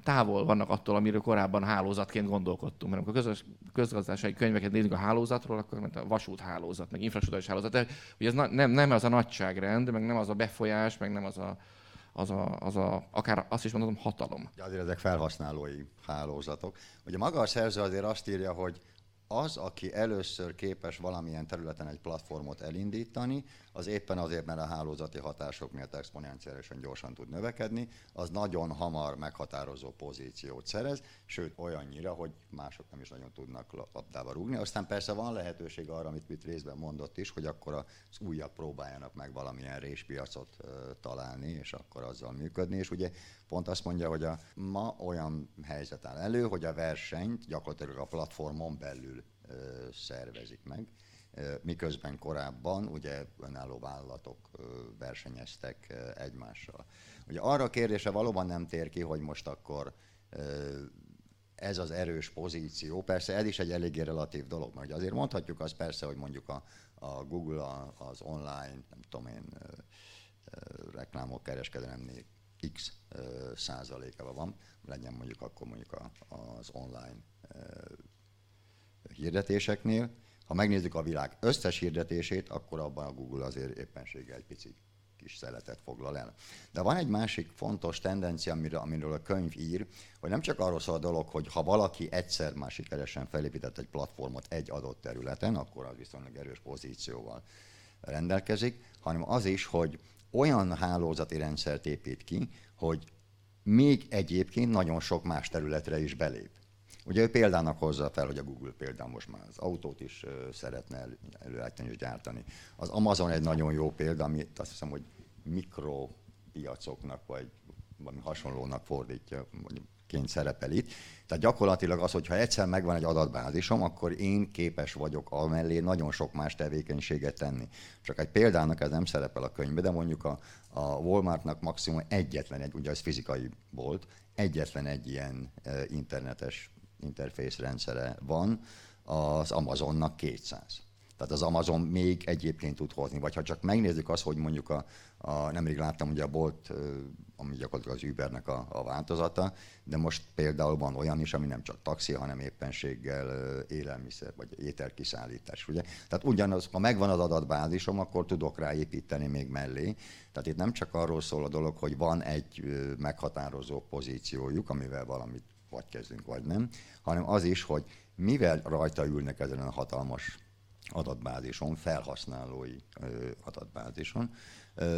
távol vannak attól, amiről korábban hálózatként gondolkodtunk. Mert amikor közös, közgazdasági könyveket nézünk a hálózatról, akkor mint a vasúthálózat, meg infrastruktúrális hálózat. De ugye ez nem, nem az a nagyságrend, meg nem az a befolyás, meg nem az a, az a, az a, akár azt is mondom, hatalom. Ja, azért ezek felhasználói hálózatok. Ugye maga a szerző azért azt írja, hogy az, aki először képes valamilyen területen egy platformot elindítani, az éppen azért, mert a hálózati hatások miatt exponenciálisan gyorsan tud növekedni, az nagyon hamar meghatározó pozíciót szerez, sőt olyannyira, hogy mások nem is nagyon tudnak labdába rúgni. Aztán persze van lehetőség arra, amit mit részben mondott is, hogy akkor az újabb próbáljanak meg valamilyen réspiacot találni, és akkor azzal működni. És ugye pont azt mondja, hogy a, ma olyan helyzet áll elő, hogy a versenyt gyakorlatilag a platformon belül szervezik meg, miközben korábban ugye önálló vállalatok versenyeztek egymással. Ugye arra a kérdése valóban nem tér ki, hogy most akkor ez az erős pozíció, persze ez is egy eléggé relatív dolog, mert azért mondhatjuk azt persze, hogy mondjuk a, a Google az online, nem tudom én, reklámok kereskedelemnél x százalékában van, legyen mondjuk akkor mondjuk a, az online hirdetéseknél. Ha megnézzük a világ összes hirdetését, akkor abban a Google azért éppenséggel egy picit kis szeletet foglal el. De van egy másik fontos tendencia, amiről, amiről a könyv ír, hogy nem csak arról szól a dolog, hogy ha valaki egyszer már sikeresen felépített egy platformot egy adott területen, akkor az viszonylag erős pozícióval rendelkezik, hanem az is, hogy olyan hálózati rendszert épít ki, hogy még egyébként nagyon sok más területre is belép. Ugye ő példának hozza fel, hogy a Google például most már az autót is szeretne elő, előállítani és gyártani. Az Amazon egy nagyon jó példa, ami azt hiszem, hogy mikropiacoknak vagy valami hasonlónak fordítja, vagy ként szerepel itt. Tehát gyakorlatilag az, hogyha egyszer megvan egy adatbázisom, akkor én képes vagyok amellé nagyon sok más tevékenységet tenni. Csak egy példának ez nem szerepel a könyvben, de mondjuk a, a Walmartnak maximum egyetlen egy, ugye ez fizikai volt, egyetlen egy ilyen internetes interfész rendszere van, az Amazonnak 200. Tehát az Amazon még egyébként tud hozni. Vagy ha csak megnézzük azt, hogy mondjuk a, a nemrég láttam ugye a Bolt, ami gyakorlatilag az Ubernek a, a változata, de most például van olyan is, ami nem csak taxi, hanem éppenséggel élelmiszer vagy ételkiszállítás. Ugye? Tehát ugyanaz, ha megvan az adatbázisom, akkor tudok rá építeni még mellé. Tehát itt nem csak arról szól a dolog, hogy van egy meghatározó pozíciójuk, amivel valamit vagy kezdünk, vagy nem, hanem az is, hogy mivel rajta ülnek ezen a hatalmas adatbázison, felhasználói adatbázison,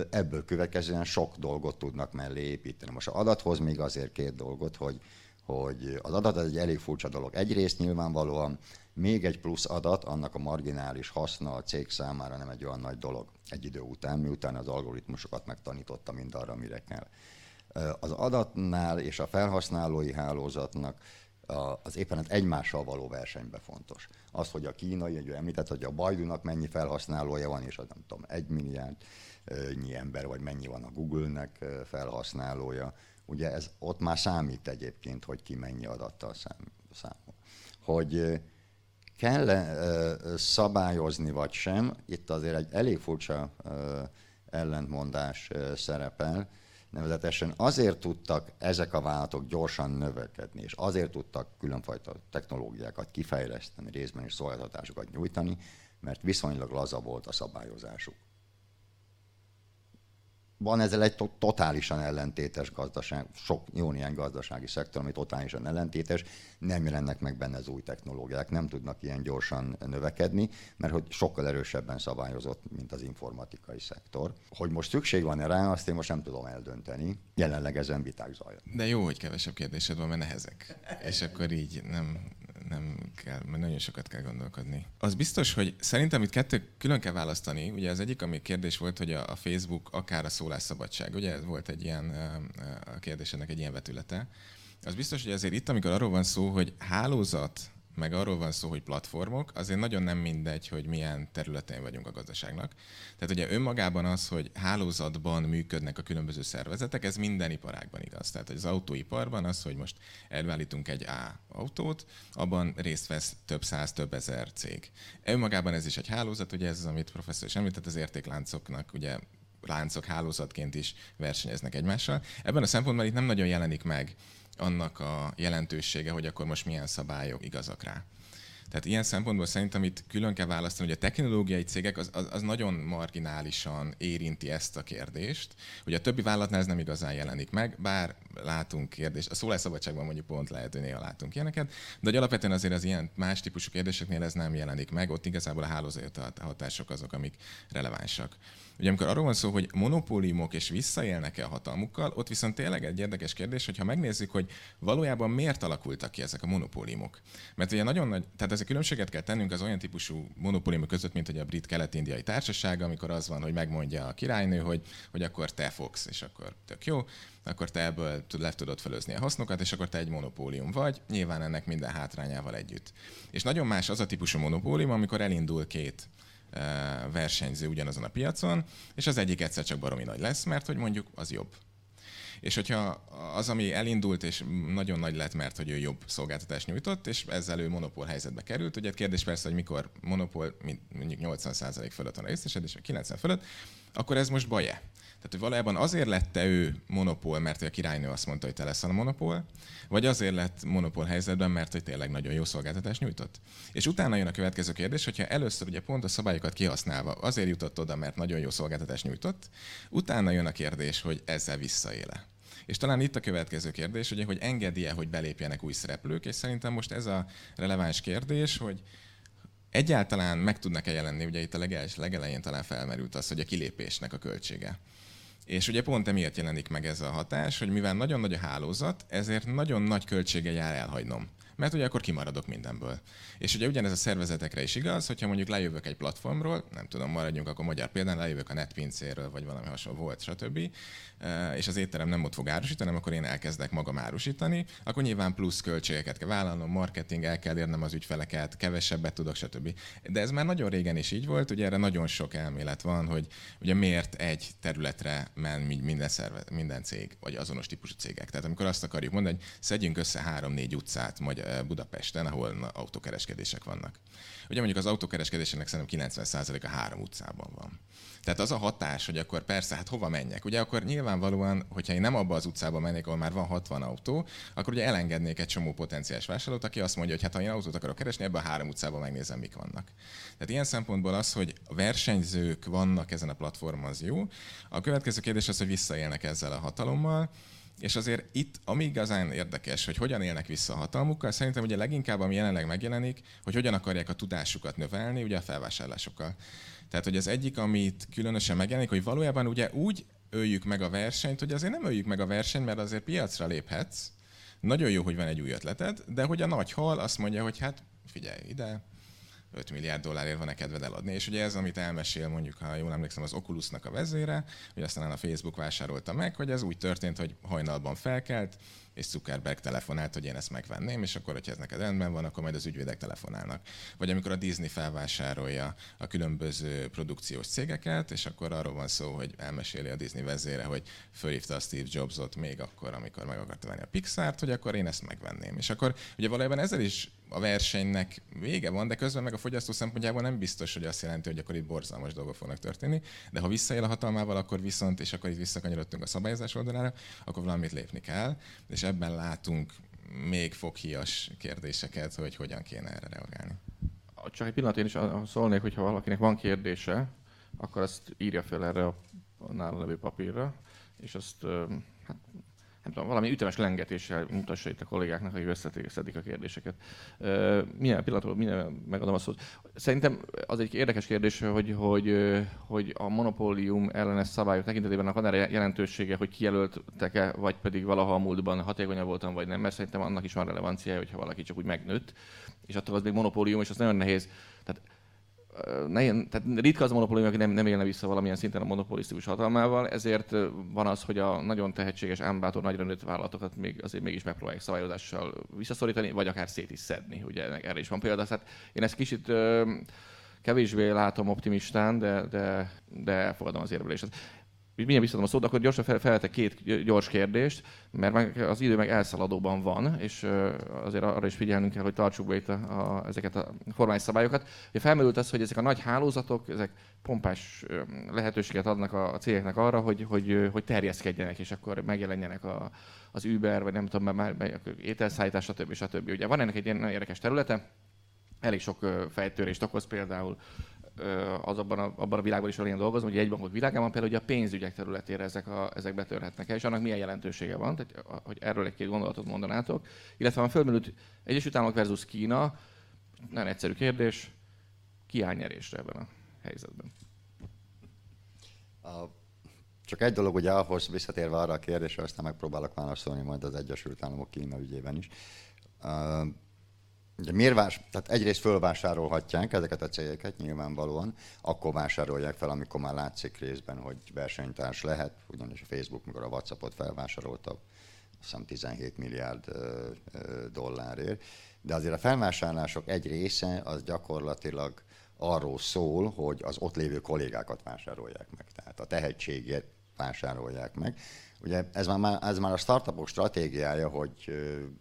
ebből következően sok dolgot tudnak mellé építeni. Most az adathoz még azért két dolgot, hogy, hogy az adat egy elég furcsa dolog. Egyrészt nyilvánvalóan még egy plusz adat, annak a marginális haszna a cég számára nem egy olyan nagy dolog egy idő után, miután az algoritmusokat megtanította mind arra, mire kell. Az adatnál és a felhasználói hálózatnak az éppen az egymással való versenyben fontos. Az, hogy a kínai, egy említett, hogy a Bajdunak mennyi felhasználója van, és az nem tudom, egy milliárd nyi ember, vagy mennyi van a Google-nek felhasználója. Ugye ez ott már számít egyébként, hogy ki mennyi adattal számol. Hogy kell szabályozni vagy sem, itt azért egy elég furcsa ellentmondás szerepel, nevezetesen azért tudtak ezek a vállalatok gyorsan növekedni, és azért tudtak különfajta technológiákat kifejleszteni, részben is szolgáltatásokat nyújtani, mert viszonylag laza volt a szabályozásuk van ezzel egy to- totálisan ellentétes gazdaság, sok jó néhány gazdasági szektor, ami totálisan ellentétes, nem jelennek meg benne az új technológiák, nem tudnak ilyen gyorsan növekedni, mert hogy sokkal erősebben szabályozott, mint az informatikai szektor. Hogy most szükség van-e rá, azt én most nem tudom eldönteni. Jelenleg ezen viták zajlanak. De jó, hogy kevesebb kérdésed van, mert nehezek. És akkor így nem, nem kell, mert nagyon sokat kell gondolkodni. Az biztos, hogy szerintem itt kettő külön kell választani. Ugye az egyik, ami kérdés volt, hogy a, Facebook akár a szólásszabadság. Ugye ez volt egy ilyen a kérdésének egy ilyen vetülete. Az biztos, hogy azért itt, amikor arról van szó, hogy hálózat meg arról van szó, hogy platformok, azért nagyon nem mindegy, hogy milyen területén vagyunk a gazdaságnak. Tehát ugye önmagában az, hogy hálózatban működnek a különböző szervezetek, ez minden iparágban igaz. Tehát az autóiparban az, hogy most elvállítunk egy A autót, abban részt vesz több száz, több ezer cég. Önmagában ez is egy hálózat, ugye ez az, amit professzor is említett, az értékláncoknak ugye láncok hálózatként is versenyeznek egymással. Ebben a szempontból itt nem nagyon jelenik meg annak a jelentősége, hogy akkor most milyen szabályok igazak rá. Tehát ilyen szempontból szerintem itt külön kell választani, hogy a technológiai cégek az, az, az nagyon marginálisan érinti ezt a kérdést. Ugye a többi vállalatnál ez nem igazán jelenik meg, bár látunk kérdést, a szólásszabadságban mondjuk pont lehet, hogy néha látunk ilyeneket, de hogy alapvetően azért az ilyen más típusú kérdéseknél ez nem jelenik meg, ott igazából a hálózati hatások azok, amik relevánsak. Ugye amikor arról van szó, hogy monopóliumok és visszaélnek-e a hatalmukkal, ott viszont tényleg egy érdekes kérdés, hogyha megnézzük, hogy valójában miért alakultak ki ezek a monopóliumok. Mert ugye nagyon nagy, tehát ezek különbséget kell tennünk az olyan típusú monopóliumok között, mint hogy a brit kelet-indiai társaság, amikor az van, hogy megmondja a királynő, hogy, hogy akkor te fogsz, és akkor tök jó, akkor te ebből le tudod felőzni a hasznokat, és akkor te egy monopólium vagy, nyilván ennek minden hátrányával együtt. És nagyon más az a típusú monopólium, amikor elindul két versenyző ugyanazon a piacon, és az egyik egyszer csak baromi nagy lesz, mert hogy mondjuk az jobb. És hogyha az, ami elindult, és nagyon nagy lett, mert hogy ő jobb szolgáltatást nyújtott, és ezzel ő monopól helyzetbe került. Ugye kérdés persze, hogy mikor monopól, mondjuk 80% fölött van a részesedés, vagy 90 fölött, akkor ez most baj-e? Tehát, valójában azért lett ő monopól, mert a királynő azt mondta, hogy te leszel a monopól, vagy azért lett monopól helyzetben, mert hogy tényleg nagyon jó szolgáltatást nyújtott. És utána jön a következő kérdés, hogyha először ugye pont a szabályokat kihasználva azért jutott oda, mert nagyon jó szolgáltatást nyújtott, utána jön a kérdés, hogy ezzel visszaéle. És talán itt a következő kérdés, ugye, hogy engedi-e, hogy belépjenek új szereplők, és szerintem most ez a releváns kérdés, hogy egyáltalán meg tudnak-e jelenni, ugye itt a legels, legelején talán felmerült az, hogy a kilépésnek a költsége. És ugye pont emiatt jelenik meg ez a hatás, hogy mivel nagyon nagy a hálózat, ezért nagyon nagy költsége jár elhagynom mert ugye akkor kimaradok mindenből. És ugye ugyanez a szervezetekre is igaz, hogyha mondjuk lejövök egy platformról, nem tudom, maradjunk akkor magyar példán, lejövök a netpincéről, vagy valami hasonló volt, stb. És az étterem nem ott fog árusítani, akkor én elkezdek magam árusítani, akkor nyilván plusz költségeket kell vállalnom, marketing, el kell érnem az ügyfeleket, kevesebbet tudok, stb. De ez már nagyon régen is így volt, ugye erre nagyon sok elmélet van, hogy ugye miért egy területre men minden, szerve, minden cég, vagy azonos típusú cégek. Tehát amikor azt akarjuk mondani, hogy szedjünk össze három-négy utcát, magyar Budapesten, ahol autókereskedések vannak. Ugye mondjuk az autókereskedésének szerintem 90%-a három utcában van. Tehát az a hatás, hogy akkor persze, hát hova menjek? Ugye akkor nyilvánvalóan, hogyha én nem abba az utcába mennék, ahol már van 60 autó, akkor ugye elengednék egy csomó potenciális vásárlót, aki azt mondja, hogy hát ha én autót akarok keresni, ebben a három utcában megnézem, mik vannak. Tehát ilyen szempontból az, hogy versenyzők vannak ezen a platformon, az jó. A következő kérdés az, hogy visszaélnek ezzel a hatalommal. És azért itt, ami igazán érdekes, hogy hogyan élnek vissza a hatalmukkal, szerintem ugye leginkább, ami jelenleg megjelenik, hogy hogyan akarják a tudásukat növelni, ugye a felvásárlásokkal. Tehát, hogy az egyik, amit különösen megjelenik, hogy valójában ugye úgy öljük meg a versenyt, hogy azért nem öljük meg a versenyt, mert azért piacra léphetsz, nagyon jó, hogy van egy új ötleted, de hogy a nagy hal azt mondja, hogy hát figyelj ide, 5 milliárd dollárért van-e kedved eladni. És ugye ez, amit elmesél mondjuk, ha jól emlékszem, az Oculusnak a vezére, hogy aztán a Facebook vásárolta meg, hogy ez úgy történt, hogy hajnalban felkelt, és Zuckerberg telefonált, hogy én ezt megvenném, és akkor, hogyha ez neked rendben van, akkor majd az ügyvédek telefonálnak. Vagy amikor a Disney felvásárolja a különböző produkciós cégeket, és akkor arról van szó, hogy elmeséli a Disney vezére, hogy fölhívta a Steve Jobsot még akkor, amikor meg akarta venni a Pixart, hogy akkor én ezt megvenném. És akkor ugye valójában ezzel is a versenynek vége van, de közben meg a fogyasztó szempontjából nem biztos, hogy azt jelenti, hogy akkor itt borzalmas dolgok fognak történni. De ha visszaél a hatalmával, akkor viszont, és akkor itt visszakanyarodtunk a szabályozás oldalára, akkor valamit lépni kell, és ebben látunk még foghíjas kérdéseket, hogy hogyan kéne erre reagálni. Csak egy pillanat, én is szólnék, hogyha valakinek van kérdése, akkor azt írja fel erre a nála levő papírra, és azt hát, nem tudom, valami ütemes lengetéssel mutassa itt a kollégáknak, akik összeszedik a kérdéseket. Milyen pillanatról milyen megadom a szót. Szerintem az egy érdekes kérdés, hogy, hogy, hogy a monopólium ellenes szabályok tekintetében van erre jelentősége, hogy kijelöltek-e, vagy pedig valaha a múltban hatékonyabb voltam, vagy nem, mert szerintem annak is van relevanciája, hogyha valaki csak úgy megnőtt, és attól az még monopólium, és az nagyon nehéz. Tehát ne, tehát ritka az a monopólium, aki nem, nem élne vissza valamilyen szinten a monopolisztikus hatalmával, ezért van az, hogy a nagyon tehetséges, ámbátor, nagyra nőtt vállalatokat még azért mégis megpróbálják szabályozással visszaszorítani, vagy akár szét is szedni. Ugye erre is van példa. Tehát én ezt kicsit kevésbé látom optimistán, de, de, de elfogadom az érvelést mindjárt visszadom a szót, akkor gyorsan fel, feltek két gyors kérdést, mert az idő meg elszaladóban van, és azért arra is figyelnünk kell, hogy tartsuk be itt a, a, ezeket a formális szabályokat. Ugye felmerült az, hogy ezek a nagy hálózatok, ezek pompás lehetőséget adnak a cégeknek arra, hogy, hogy, hogy terjeszkedjenek, és akkor megjelenjenek a, az Uber, vagy nem tudom, már ételszállítás, stb. stb. Ugye van ennek egy ilyen érdekes területe, elég sok fejtörést okoz például az abban a, abban a világban is, ahol én dolgozom, hogy egy bankok világában például hogy a pénzügyek területére ezek, a, ezek betörhetnek el, és annak milyen jelentősége van, tehát, hogy erről egy-két gondolatot mondanátok. Illetve van fölmerült Egyesült Államok versus Kína, nagyon egyszerű kérdés, ki áll nyerésre ebben a helyzetben? A, csak egy dolog, ugye ahhoz visszatérve arra a kérdésre, aztán megpróbálok válaszolni majd az Egyesült Államok Kína ügyében is. Ugye miért vás, tehát egyrészt fölvásárolhatják ezeket a cégeket nyilvánvalóan, akkor vásárolják fel, amikor már látszik részben, hogy versenytárs lehet, ugyanis a Facebook, mikor a WhatsAppot felvásárolta, azt hiszem 17 milliárd dollárért, de azért a felvásárlások egy része az gyakorlatilag arról szól, hogy az ott lévő kollégákat vásárolják meg, tehát a tehetségét vásárolják meg. Ugye ez már, ez már a startupok stratégiája, hogy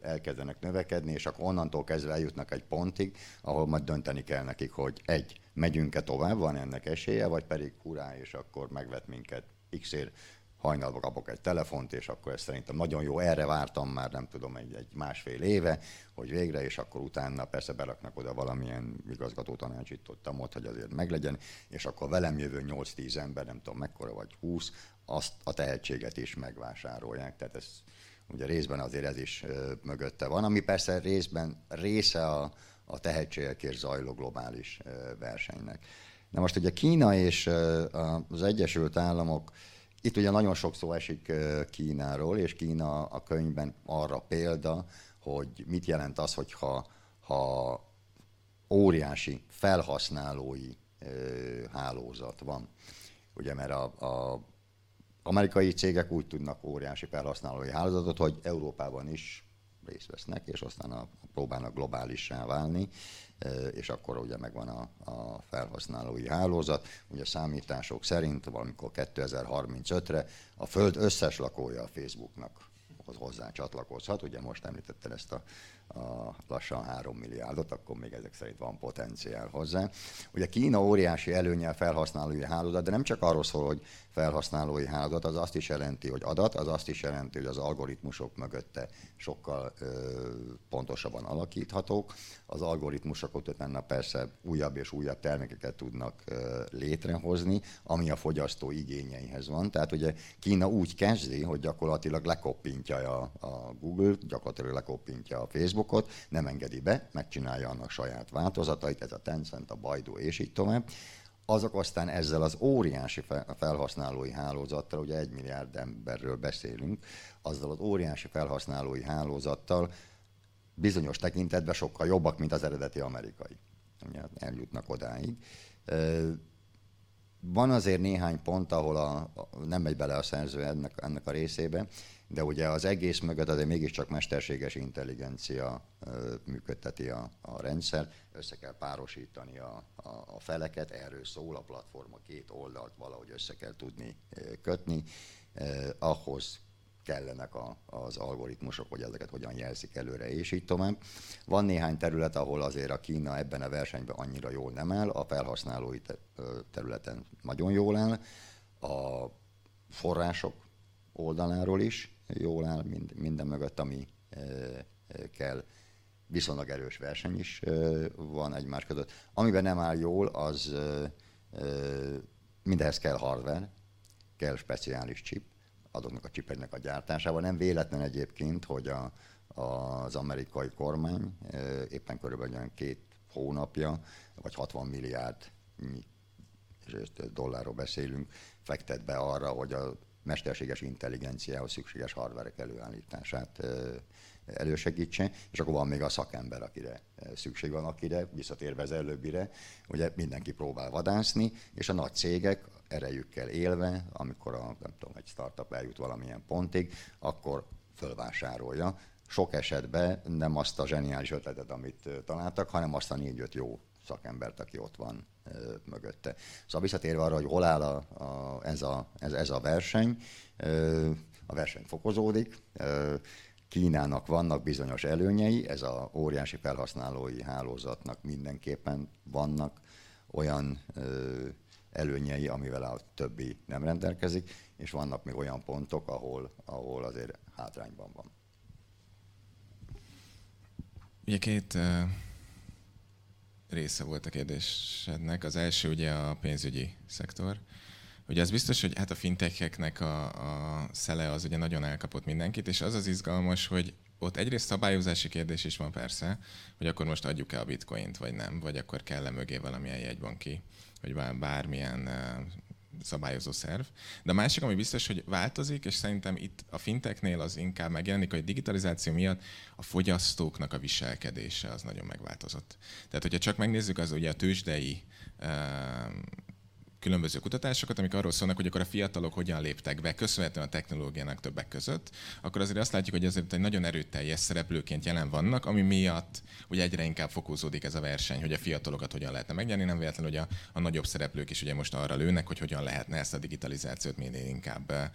elkezdenek növekedni, és akkor onnantól kezdve eljutnak egy pontig, ahol majd dönteni kell nekik, hogy egy, megyünk-e tovább, van ennek esélye, vagy pedig hurrá, és akkor megvet minket x-ért hajnalba kapok egy telefont, és akkor ez szerintem nagyon jó, erre vártam már nem tudom, egy, egy másfél éve, hogy végre, és akkor utána persze beraknak oda valamilyen igazgató tanácsítottam ott, hogy azért meglegyen, és akkor velem jövő 8-10 ember, nem tudom mekkora vagy 20, azt a tehetséget is megvásárolják. Tehát ez ugye részben azért ez is mögötte van, ami persze részben része a, a tehetségekért zajló globális versenynek. Na most ugye Kína és az Egyesült Államok, itt ugye nagyon sok szó esik Kínáról, és Kína a könyvben arra példa, hogy mit jelent az, hogyha ha óriási felhasználói hálózat van. Ugye, mert a, a amerikai cégek úgy tudnak óriási felhasználói hálózatot, hogy Európában is részt vesznek, és aztán a, próbálnak globálissá válni, és akkor ugye megvan a, a felhasználói hálózat. Ugye számítások szerint valamikor 2035-re a Föld összes lakója a Facebooknak hozzá csatlakozhat. Ugye most említetted ezt a a lassan 3 milliárdot, akkor még ezek szerint van potenciál hozzá. Ugye Kína óriási előnyel felhasználói hálózat, de nem csak arról szól, hogy felhasználói hálózat, az azt is jelenti, hogy adat, az azt is jelenti, hogy az algoritmusok mögötte sokkal ö, pontosabban alakíthatók. Az algoritmusok utána persze újabb és újabb termékeket tudnak ö, létrehozni, ami a fogyasztó igényeihez van. Tehát ugye Kína úgy kezdi, hogy gyakorlatilag lekoppintja a, a Google, gyakorlatilag lekoppintja a Facebook, Facebookot, nem engedi be, megcsinálja annak saját változatait, ez a Tencent, a Baidu és így tovább. Azok aztán ezzel az óriási felhasználói hálózattal, ugye egy milliárd emberről beszélünk, azzal az óriási felhasználói hálózattal bizonyos tekintetben sokkal jobbak, mint az eredeti amerikai. Ugye eljutnak odáig. Van azért néhány pont, ahol a, nem megy bele a szerző ennek, ennek a részébe, de ugye az egész mögött azért mégiscsak mesterséges intelligencia működteti a, a rendszer, össze kell párosítani a, a, a feleket, erről szól a platform, a két oldalt valahogy össze kell tudni kötni, eh, ahhoz kellenek a, az algoritmusok, hogy ezeket hogyan jelzik előre, és így tovább. Van néhány terület, ahol azért a Kína ebben a versenyben annyira jól nem áll, a felhasználói területen nagyon jól áll, a források oldaláról is jól áll mind, minden mögött, ami kell. Viszonylag erős verseny is van egymás között. Amiben nem áll jól, az mindehhez kell hardware, kell speciális chip, azoknak a csipeknek a gyártásával. Nem véletlen egyébként, hogy a, az amerikai kormány éppen körülbelül olyan két hónapja, vagy 60 milliárd dollárról beszélünk, fektet be arra, hogy a mesterséges intelligenciához szükséges hardverek előállítását elősegítse, és akkor van még a szakember, akire szükség van, akire, visszatérve az előbbire, ugye mindenki próbál vadászni, és a nagy cégek erejükkel élve, amikor a, nem tudom, egy startup eljut valamilyen pontig, akkor fölvásárolja. Sok esetben nem azt a zseniális ötletet, amit találtak, hanem azt a négy-öt jó szakembert, aki ott van ö, mögötte. Szóval visszatérve arra, hogy hol áll a, a, ez, a, ez, ez a verseny, ö, a verseny fokozódik, ö, Kínának vannak bizonyos előnyei, ez a óriási felhasználói hálózatnak mindenképpen vannak olyan ö, előnyei, amivel a többi nem rendelkezik, és vannak még olyan pontok, ahol, ahol azért hátrányban van. Ugye két része volt a kérdésednek. Az első ugye a pénzügyi szektor. Ugye az biztos, hogy hát a fintecheknek a, a szele az ugye nagyon elkapott mindenkit, és az az izgalmas, hogy ott egyrészt szabályozási kérdés is van persze, hogy akkor most adjuk-e a bitcoint, vagy nem, vagy akkor kell-e mögé valamilyen jegybanki, vagy bármilyen szabályozó szerv. De a másik, ami biztos, hogy változik, és szerintem itt a finteknél az inkább megjelenik, hogy a digitalizáció miatt a fogyasztóknak a viselkedése az nagyon megváltozott. Tehát, hogyha csak megnézzük az ugye a tőzsdei különböző kutatásokat, amik arról szólnak, hogy akkor a fiatalok hogyan léptek be, köszönhetően a technológiának többek között, akkor azért azt látjuk, hogy azért egy nagyon erőteljes szereplőként jelen vannak, ami miatt ugye egyre inkább fokozódik ez a verseny, hogy a fiatalokat hogyan lehetne megnyerni, nem véletlen, hogy a, a nagyobb szereplők is ugye most arra lőnek, hogy hogyan lehetne ezt a digitalizációt minél inkább eh,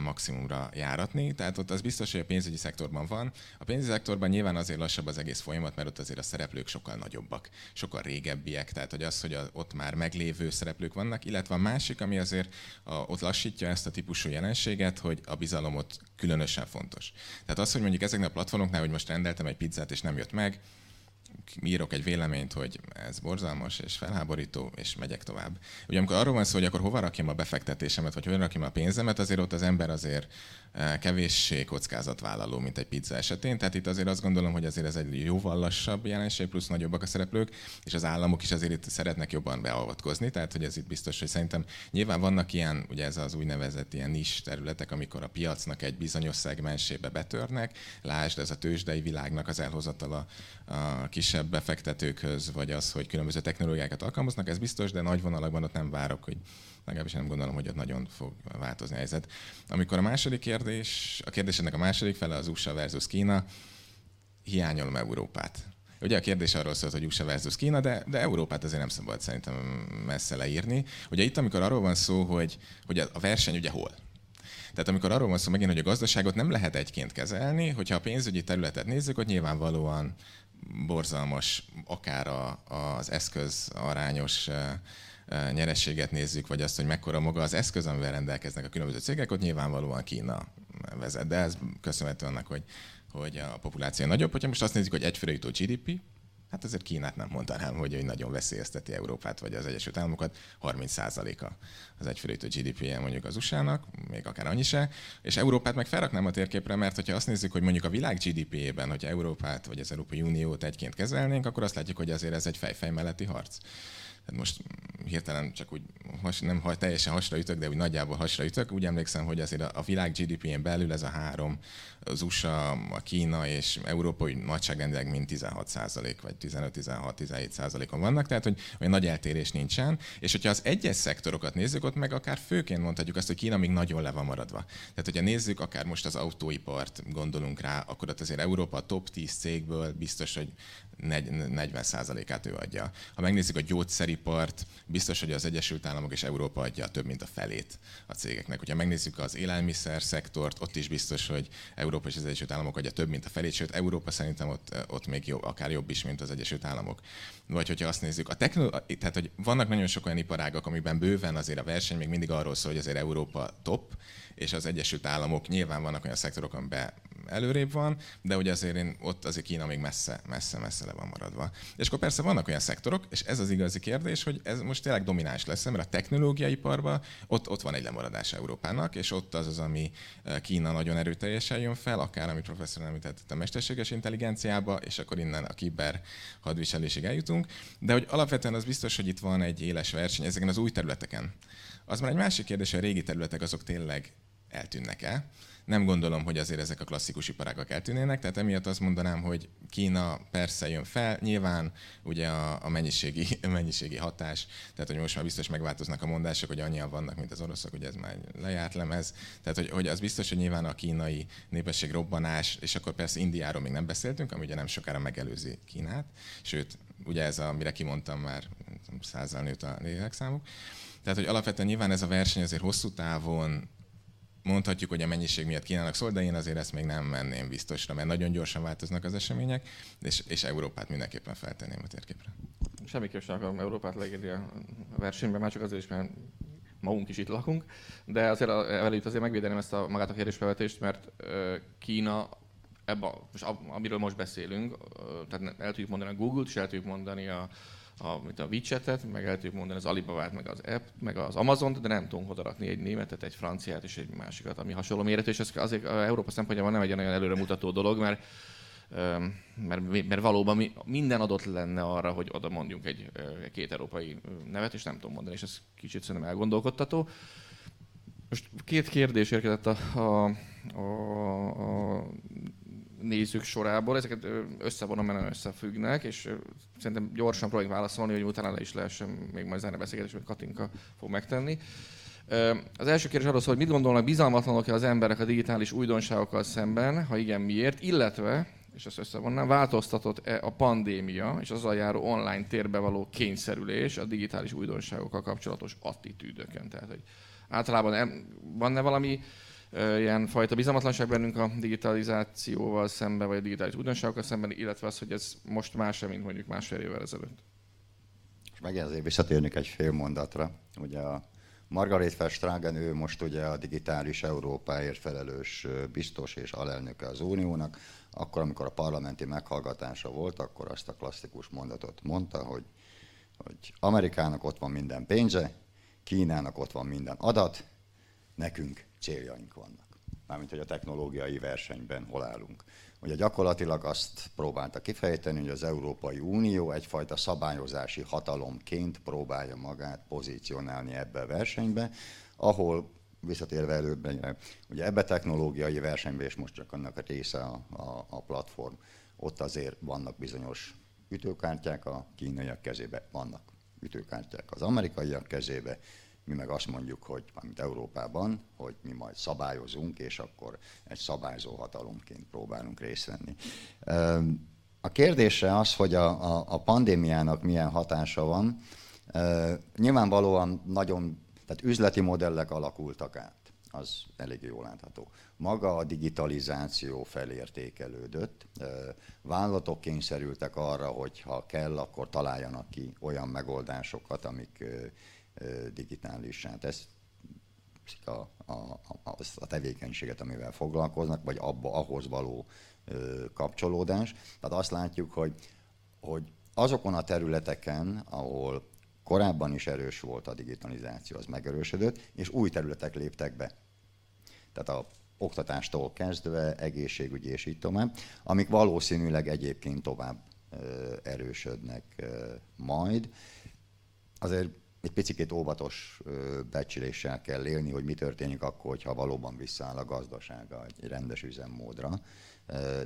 maximumra járatni. Tehát ott az biztos, hogy a pénzügyi szektorban van. A pénzügyi szektorban nyilván azért lassabb az egész folyamat, mert ott azért a szereplők sokkal nagyobbak, sokkal régebbiek. Tehát, hogy az, hogy ott már meglévő szereplők vannak, illetve a másik, ami azért ott lassítja ezt a típusú jelenséget, hogy a bizalom ott különösen fontos. Tehát az, hogy mondjuk ezeknek a platformoknál, hogy most rendeltem egy pizzát és nem jött meg, írok egy véleményt, hogy ez borzalmas és felháborító, és megyek tovább. Ugye amikor arról van szó, hogy akkor hova rakjam a befektetésemet, vagy hova rakjam a pénzemet, azért ott az ember azért eh, kevéssé kockázatvállaló, mint egy pizza esetén. Tehát itt azért azt gondolom, hogy azért ez egy jóval lassabb jelenség, plusz nagyobbak a szereplők, és az államok is azért itt szeretnek jobban beavatkozni. Tehát, hogy ez itt biztos, hogy szerintem nyilván vannak ilyen, ugye ez az úgynevezett ilyen nis területek, amikor a piacnak egy bizonyos szegmensébe betörnek. Lásd, ez a tőzsdei világnak az elhozatala a kisebb befektetőkhöz, vagy az, hogy különböző technológiákat alkalmaznak, ez biztos, de nagy vonalakban ott nem várok, hogy legalábbis nem gondolom, hogy ott nagyon fog változni a helyzet. Amikor a második kérdés, a kérdésednek a második fele az USA versus Kína, hiányolom Európát. Ugye a kérdés arról szólt, hogy USA versus Kína, de, de Európát azért nem szabad szerintem messze leírni. Ugye itt, amikor arról van szó, hogy, hogy a verseny ugye hol? Tehát amikor arról van szó megint, hogy a gazdaságot nem lehet egyként kezelni, hogyha a pénzügyi területet nézzük, hogy nyilvánvalóan borzalmas, akár a, az eszköz arányos nyerességet nézzük, vagy azt, hogy mekkora maga az eszköz, amivel rendelkeznek a különböző cégek, ott nyilvánvalóan Kína vezet. De ez köszönhető annak, hogy, hogy a populáció nagyobb. Hogyha most azt nézzük, hogy egyfőre jutó GDP, Hát azért Kínát nem mondanám, hogy ő nagyon veszélyezteti Európát vagy az Egyesült Államokat. 30%-a az egyfőrétő GDP-je mondjuk az USA-nak, még akár annyi se. És Európát meg felraknám a térképre, mert hogyha azt nézzük, hogy mondjuk a világ GDP-ében, hogyha Európát vagy az Európai Uniót egyként kezelnénk, akkor azt látjuk, hogy azért ez egy fejfej melletti harc. Tehát most hirtelen csak úgy has, nem ha teljesen hasra ütök, de úgy nagyjából hasra ütök. Úgy emlékszem, hogy azért a világ GDP-én belül ez a három, az USA, a Kína és Európa úgy nagyságrendileg mind 16 százalék, vagy 15-16-17 százalékon vannak, tehát hogy olyan nagy eltérés nincsen. És hogyha az egyes szektorokat nézzük, ott meg akár főként mondhatjuk azt, hogy Kína még nagyon le van maradva. Tehát, hogyha nézzük, akár most az autóipart gondolunk rá, akkor ott azért Európa a top 10 cégből biztos, hogy 40%-át ő adja. Ha megnézzük a gyógyszeri ipart biztos, hogy az Egyesült Államok és Európa adja több, mint a felét a cégeknek. Hogyha megnézzük az élelmiszer szektort, ott is biztos, hogy Európa és az Egyesült Államok adja több, mint a felét, sőt Európa szerintem ott, ott még jobb, akár jobb is, mint az Egyesült Államok. Vagy hogyha azt nézzük, a technológia, tehát hogy vannak nagyon sok olyan iparágak, amiben bőven azért a verseny még mindig arról szól, hogy azért Európa top, és az Egyesült Államok nyilván vannak olyan szektorok, amiben előrébb van, de ugye azért én, ott azért Kína még messze, messze, messze le van maradva. És akkor persze vannak olyan szektorok, és ez az igazi kérdés, hogy ez most tényleg domináns lesz, mert a technológiai iparban ott, ott van egy lemaradás Európának, és ott az az, ami eh, Kína nagyon erőteljesen jön fel, akár ami professzor említett a mesterséges intelligenciába, és akkor innen a kiber hadviselésig eljutunk. De hogy alapvetően az biztos, hogy itt van egy éles verseny ezeken az új területeken. Az már egy másik kérdés, hogy a régi területek azok tényleg eltűnnek-e. Nem gondolom, hogy azért ezek a klasszikus iparágak eltűnének, tehát emiatt azt mondanám, hogy Kína persze jön fel, nyilván ugye a, a mennyiségi, a mennyiségi hatás, tehát hogy most már biztos megváltoznak a mondások, hogy annyian vannak, mint az oroszok, hogy ez már lejárt lemez, tehát hogy, hogy az biztos, hogy nyilván a kínai népesség robbanás, és akkor persze Indiáról még nem beszéltünk, ami ugye nem sokára megelőzi Kínát, sőt, ugye ez, amire kimondtam már, százal nőtt a lélekszámuk. Tehát, hogy alapvetően nyilván ez a verseny azért hosszú távon mondhatjuk, hogy a mennyiség miatt Kínának szól, de én azért ezt még nem menném biztosra, mert nagyon gyorsan változnak az események, és, és Európát mindenképpen feltenném a térképre. Semmiképp sem akarom Európát leírni a versenyben, már csak azért is, mert magunk is itt lakunk, de azért előtt azért megvédeném ezt a magát a kérdésfelvetést, mert Kína ebben, most amiről most beszélünk, tehát el tudjuk mondani a Google-t, és el tudjuk mondani a, a, mint a WeChat-et, meg el tudjuk mondani az Alibaba-t, meg az app, meg az Amazon-t, de nem tudunk odarakni egy németet, egy franciát és egy másikat, ami hasonló méretű, és ez azért a Európa szempontjából nem egy olyan előremutató dolog, mert mert, mert valóban mi, minden adott lenne arra, hogy oda mondjunk egy két európai nevet, és nem tudom mondani, és ez kicsit szerintem elgondolkodtató. Most két kérdés érkezett a, a, a, a nézők sorából, ezeket összevonom, mert összefüggnek, és szerintem gyorsan próbáljuk válaszolni, hogy utána le is lehessen még majd zárni a beszélgetés, hogy Katinka fog megtenni. Az első kérdés arról szól, hogy mit gondolnak, bizalmatlanok-e az emberek a digitális újdonságokkal szemben, ha igen, miért, illetve, és ezt összevonnám, változtatott-e a pandémia és az járó online térbe való kényszerülés a digitális újdonságokkal kapcsolatos attitűdöken? Tehát, hogy általában van-e valami ilyen fajta bizalmatlanság bennünk a digitalizációval szemben, vagy a digitális újdonságokkal szemben, illetve az, hogy ez most más mint mondjuk másfél évvel ezelőtt. És megint azért visszatérnék egy fél mondatra. Ugye a Margaret Verstragen, ő most ugye a digitális Európáért felelős biztos és alelnöke az Uniónak, akkor, amikor a parlamenti meghallgatása volt, akkor azt a klasszikus mondatot mondta, hogy, hogy Amerikának ott van minden pénze, Kínának ott van minden adat, nekünk céljaink vannak. Mármint, hogy a technológiai versenyben hol állunk. Ugye gyakorlatilag azt próbálta kifejteni, hogy az Európai Unió egyfajta szabályozási hatalomként próbálja magát pozícionálni ebbe a versenybe, ahol visszatérve előbb, ugye ebbe technológiai versenyben, és most csak annak a része a, a, a platform, ott azért vannak bizonyos ütőkártyák a kínaiak kezébe, vannak ütőkártyák az amerikaiak kezébe, mi meg azt mondjuk, hogy mint Európában, hogy mi majd szabályozunk, és akkor egy szabályzó hatalomként próbálunk részt venni. A kérdése az, hogy a, a, a pandémiának milyen hatása van. Nyilvánvalóan nagyon, tehát üzleti modellek alakultak át az elég jól látható. Maga a digitalizáció felértékelődött, vállalatok kényszerültek arra, hogy ha kell, akkor találjanak ki olyan megoldásokat, amik digitálisá teszik a, a, a, a tevékenységet, amivel foglalkoznak, vagy abba, ahhoz való ö, kapcsolódás. Tehát azt látjuk, hogy, hogy azokon a területeken, ahol korábban is erős volt a digitalizáció, az megerősödött, és új területek léptek be. Tehát a oktatástól kezdve, egészségügy és így tovább, amik valószínűleg egyébként tovább erősödnek majd. Azért egy picit óvatos becsüléssel kell élni, hogy mi történik akkor, hogyha valóban visszaáll a gazdasága egy rendes üzemmódra.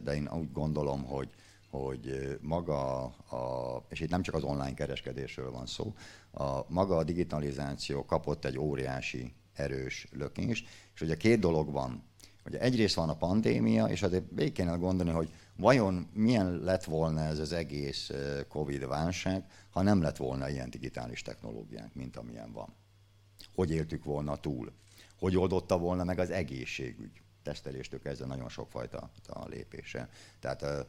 De én úgy gondolom, hogy hogy maga, a, és itt nem csak az online kereskedésről van szó, a, maga a digitalizáció kapott egy óriási erős lökést, és ugye két dolog van. Ugye egyrészt van a pandémia, és azért végig kéne gondolni, hogy vajon milyen lett volna ez az egész Covid válság, ha nem lett volna ilyen digitális technológiánk, mint amilyen van. Hogy éltük volna túl? Hogy oldotta volna meg az egészségügy? Teszteléstől kezdve nagyon sokfajta a lépése. Tehát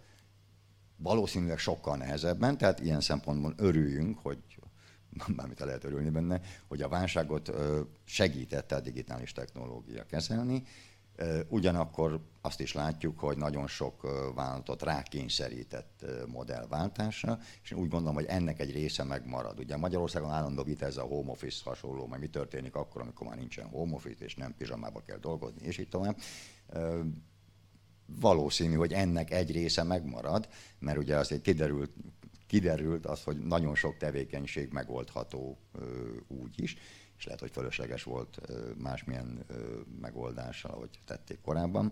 valószínűleg sokkal nehezebben, tehát ilyen szempontból örüljünk, hogy bármit lehet örülni benne, hogy a válságot segítette a digitális technológia kezelni, Ugyanakkor azt is látjuk, hogy nagyon sok vállalatot rákényszerített modellváltásra, és úgy gondolom, hogy ennek egy része megmarad. Ugye Magyarországon állandó vita ez a home office hasonló, majd mi történik akkor, amikor már nincsen home office, és nem pizsamába kell dolgozni, és így tovább. Valószínű, hogy ennek egy része megmarad, mert ugye azért kiderült, kiderült az, hogy nagyon sok tevékenység megoldható úgy is, és lehet, hogy fölösleges volt másmilyen megoldással, ahogy tették korábban.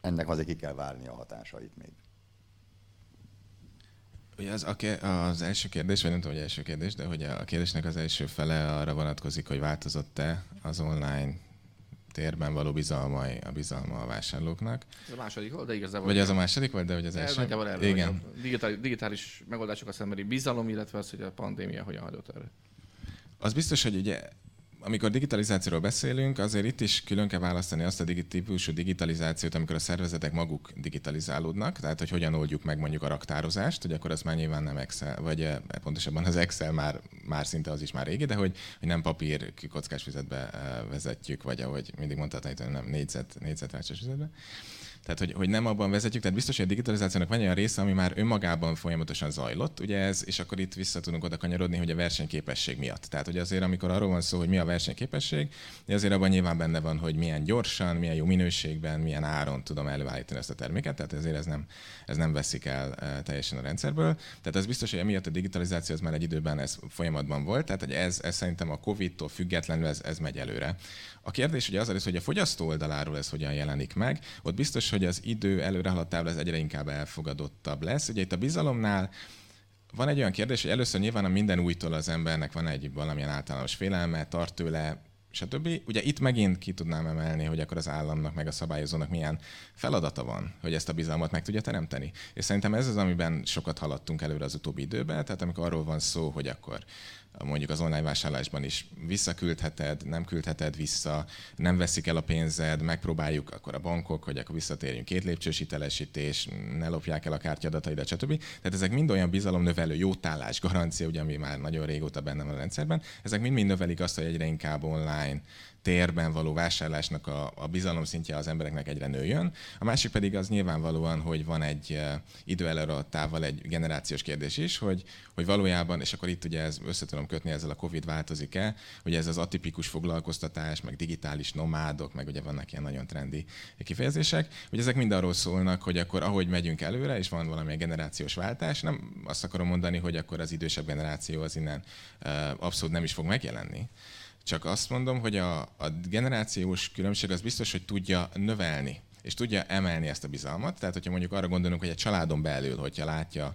Ennek azért ki kell várni a hatásait még. Ugye az, az első kérdés, vagy nem tudom, hogy első kérdés, de hogy a kérdésnek az első fele arra vonatkozik, hogy változott-e az online térben való bizalma, a bizalma a vásárlóknak. Ez a második volt, de igazából... Vagy az a második volt, de hogy az első? Nagyjából erről, Igen. Digitális, digitális megoldásokat szembeni bizalom, illetve az, hogy a pandémia hogyan hagyott erre. Az biztos, hogy ugye amikor digitalizációról beszélünk, azért itt is külön kell választani azt a típusú digitalizációt, amikor a szervezetek maguk digitalizálódnak, tehát hogy hogyan oldjuk meg mondjuk a raktározást, hogy akkor az már nyilván nem Excel, vagy eh, pontosabban az Excel már, már szinte az is már régi, de hogy, hogy nem papír kockás fizetbe eh, vezetjük, vagy ahogy mindig mondhatnánk, nem négyzet, négyzetváltás fizetbe. Tehát, hogy, hogy nem abban vezetjük, tehát biztos, hogy a digitalizációnak van olyan része, ami már önmagában folyamatosan zajlott, ugye ez, és akkor itt vissza tudunk oda kanyarodni, hogy a versenyképesség miatt. Tehát, hogy azért, amikor arról van szó, hogy mi a versenyképesség, azért abban nyilván benne van, hogy milyen gyorsan, milyen jó minőségben, milyen áron tudom előállítani ezt a terméket, tehát ezért ez nem, ez nem veszik el e, teljesen a rendszerből. Tehát ez biztos, hogy emiatt a digitalizáció az már egy időben ez folyamatban volt, tehát hogy ez, ez szerintem a Covid-tól függetlenül ez, ez megy előre. A kérdés ugye az az, hogy a fogyasztó oldaláról ez hogyan jelenik meg. Ott biztos, hogy az idő előre haladtával ez egyre inkább elfogadottabb lesz. Ugye itt a bizalomnál van egy olyan kérdés, hogy először nyilván a minden újtól az embernek van egy valamilyen általános félelme, tart tőle, stb. Ugye itt megint ki tudnám emelni, hogy akkor az államnak meg a szabályozónak milyen feladata van, hogy ezt a bizalmat meg tudja teremteni. És szerintem ez az, amiben sokat haladtunk előre az utóbbi időben, tehát amikor arról van szó, hogy akkor mondjuk az online vásárlásban is visszaküldheted, nem küldheted vissza, nem veszik el a pénzed, megpróbáljuk akkor a bankok, hogy akkor visszatérjünk két lépcsős hitelesítés, ne lopják el a kártyadataidat, stb. Tehát ezek mind olyan bizalomnövelő jótállás garancia, ugye, ami már nagyon régóta benne van a rendszerben. Ezek mind-mind növelik azt, hogy egyre inkább online térben való vásárlásnak a, a bizalom szintje az embereknek egyre nőjön. A másik pedig az nyilvánvalóan, hogy van egy uh, idő előadtával egy generációs kérdés is, hogy, hogy valójában, és akkor itt ugye ez össze kötni ezzel a Covid változik-e, hogy ez az atipikus foglalkoztatás, meg digitális nomádok, meg ugye vannak ilyen nagyon trendi kifejezések, hogy ezek mind arról szólnak, hogy akkor ahogy megyünk előre, és van valamilyen generációs váltás, nem azt akarom mondani, hogy akkor az idősebb generáció az innen uh, abszolút nem is fog megjelenni, csak azt mondom, hogy a, a generációs különbség az biztos, hogy tudja növelni, és tudja emelni ezt a bizalmat. Tehát, hogyha mondjuk arra gondolunk, hogy egy családon belül, hogyha látja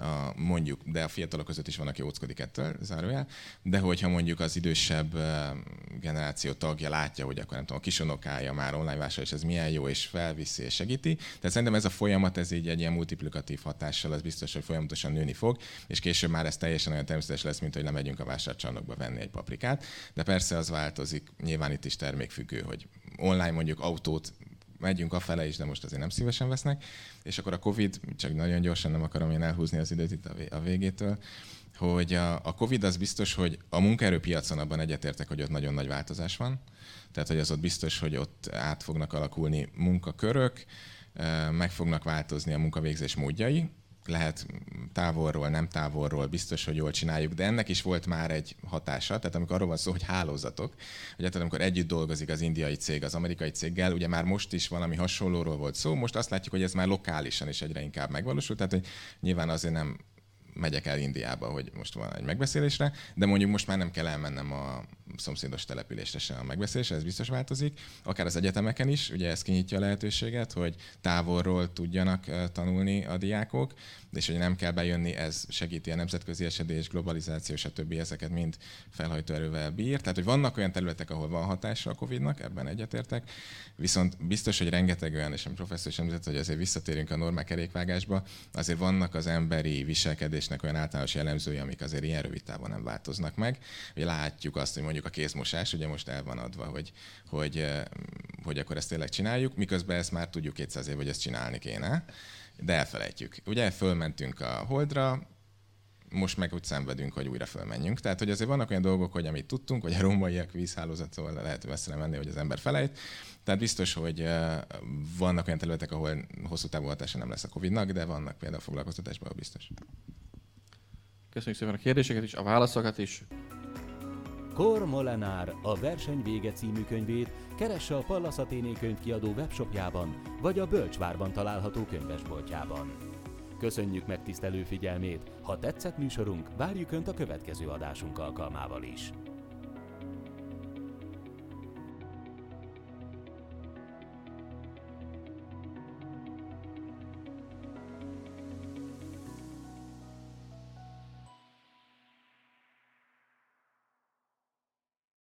a, mondjuk, de a fiatalok között is van, aki óckodik ettől, zárójel, de hogyha mondjuk az idősebb generáció tagja látja, hogy akkor nem tudom, a kisonokája már online vásárol, és ez milyen jó, és felviszi, és segíti. Tehát szerintem ez a folyamat, ez így egy ilyen multiplikatív hatással, az biztos, hogy folyamatosan nőni fog, és később már ez teljesen olyan természetes lesz, mint hogy lemegyünk a vásárcsarnokba venni egy paprikát. De persze az változik, nyilván itt is termékfüggő, hogy online mondjuk autót megyünk afele is, de most azért nem szívesen vesznek. És akkor a Covid, csak nagyon gyorsan nem akarom én elhúzni az időt itt a végétől, hogy a, a Covid az biztos, hogy a munkaerőpiacon abban egyetértek, hogy ott nagyon nagy változás van. Tehát, hogy az ott biztos, hogy ott át fognak alakulni munkakörök, meg fognak változni a munkavégzés módjai, lehet távolról, nem távolról, biztos, hogy jól csináljuk, de ennek is volt már egy hatása, tehát amikor arról van szó, hogy hálózatok, hogy hát amikor együtt dolgozik az indiai cég az amerikai céggel, ugye már most is valami hasonlóról volt szó, most azt látjuk, hogy ez már lokálisan is egyre inkább megvalósul, tehát hogy nyilván azért nem megyek el Indiába, hogy most van egy megbeszélésre, de mondjuk most már nem kell elmennem a szomszédos településre se a megbeszélésre, ez biztos változik. Akár az egyetemeken is, ugye ez kinyitja a lehetőséget, hogy távolról tudjanak tanulni a diákok, és hogy nem kell bejönni, ez segíti a nemzetközi esedés, globalizáció, stb. ezeket mind felhajtó erővel bír. Tehát, hogy vannak olyan területek, ahol van hatása a Covid-nak, ebben egyetértek, viszont biztos, hogy rengeteg olyan, és a professzor is említett, hogy azért visszatérünk a normák kerékvágásba, azért vannak az emberi viselkedésnek olyan általános jellemzői, amik azért ilyen rövid távon nem változnak meg. Ugye látjuk azt, hogy mondjuk a kézmosás, ugye most el van adva, hogy, hogy, hogy akkor ezt tényleg csináljuk, miközben ezt már tudjuk 200 év, hogy ezt csinálni kéne de elfelejtjük. Ugye fölmentünk a Holdra, most meg úgy szenvedünk, hogy újra fölmenjünk. Tehát, hogy azért vannak olyan dolgok, hogy amit tudtunk, hogy a rómaiak vízhálózatról lehet veszre menni, hogy az ember felejt. Tehát biztos, hogy vannak olyan területek, ahol hosszú távú hatása nem lesz a Covid-nak, de vannak például foglalkoztatásban, biztos. Köszönjük szépen a kérdéseket is, a válaszokat is. Kor Molenár a Verseny vége című könyvét keresse a Pallas Athéné könyvkiadó webshopjában, vagy a Bölcsvárban található könyvesboltjában. Köszönjük megtisztelő figyelmét! Ha tetszett műsorunk, várjuk Önt a következő adásunk alkalmával is.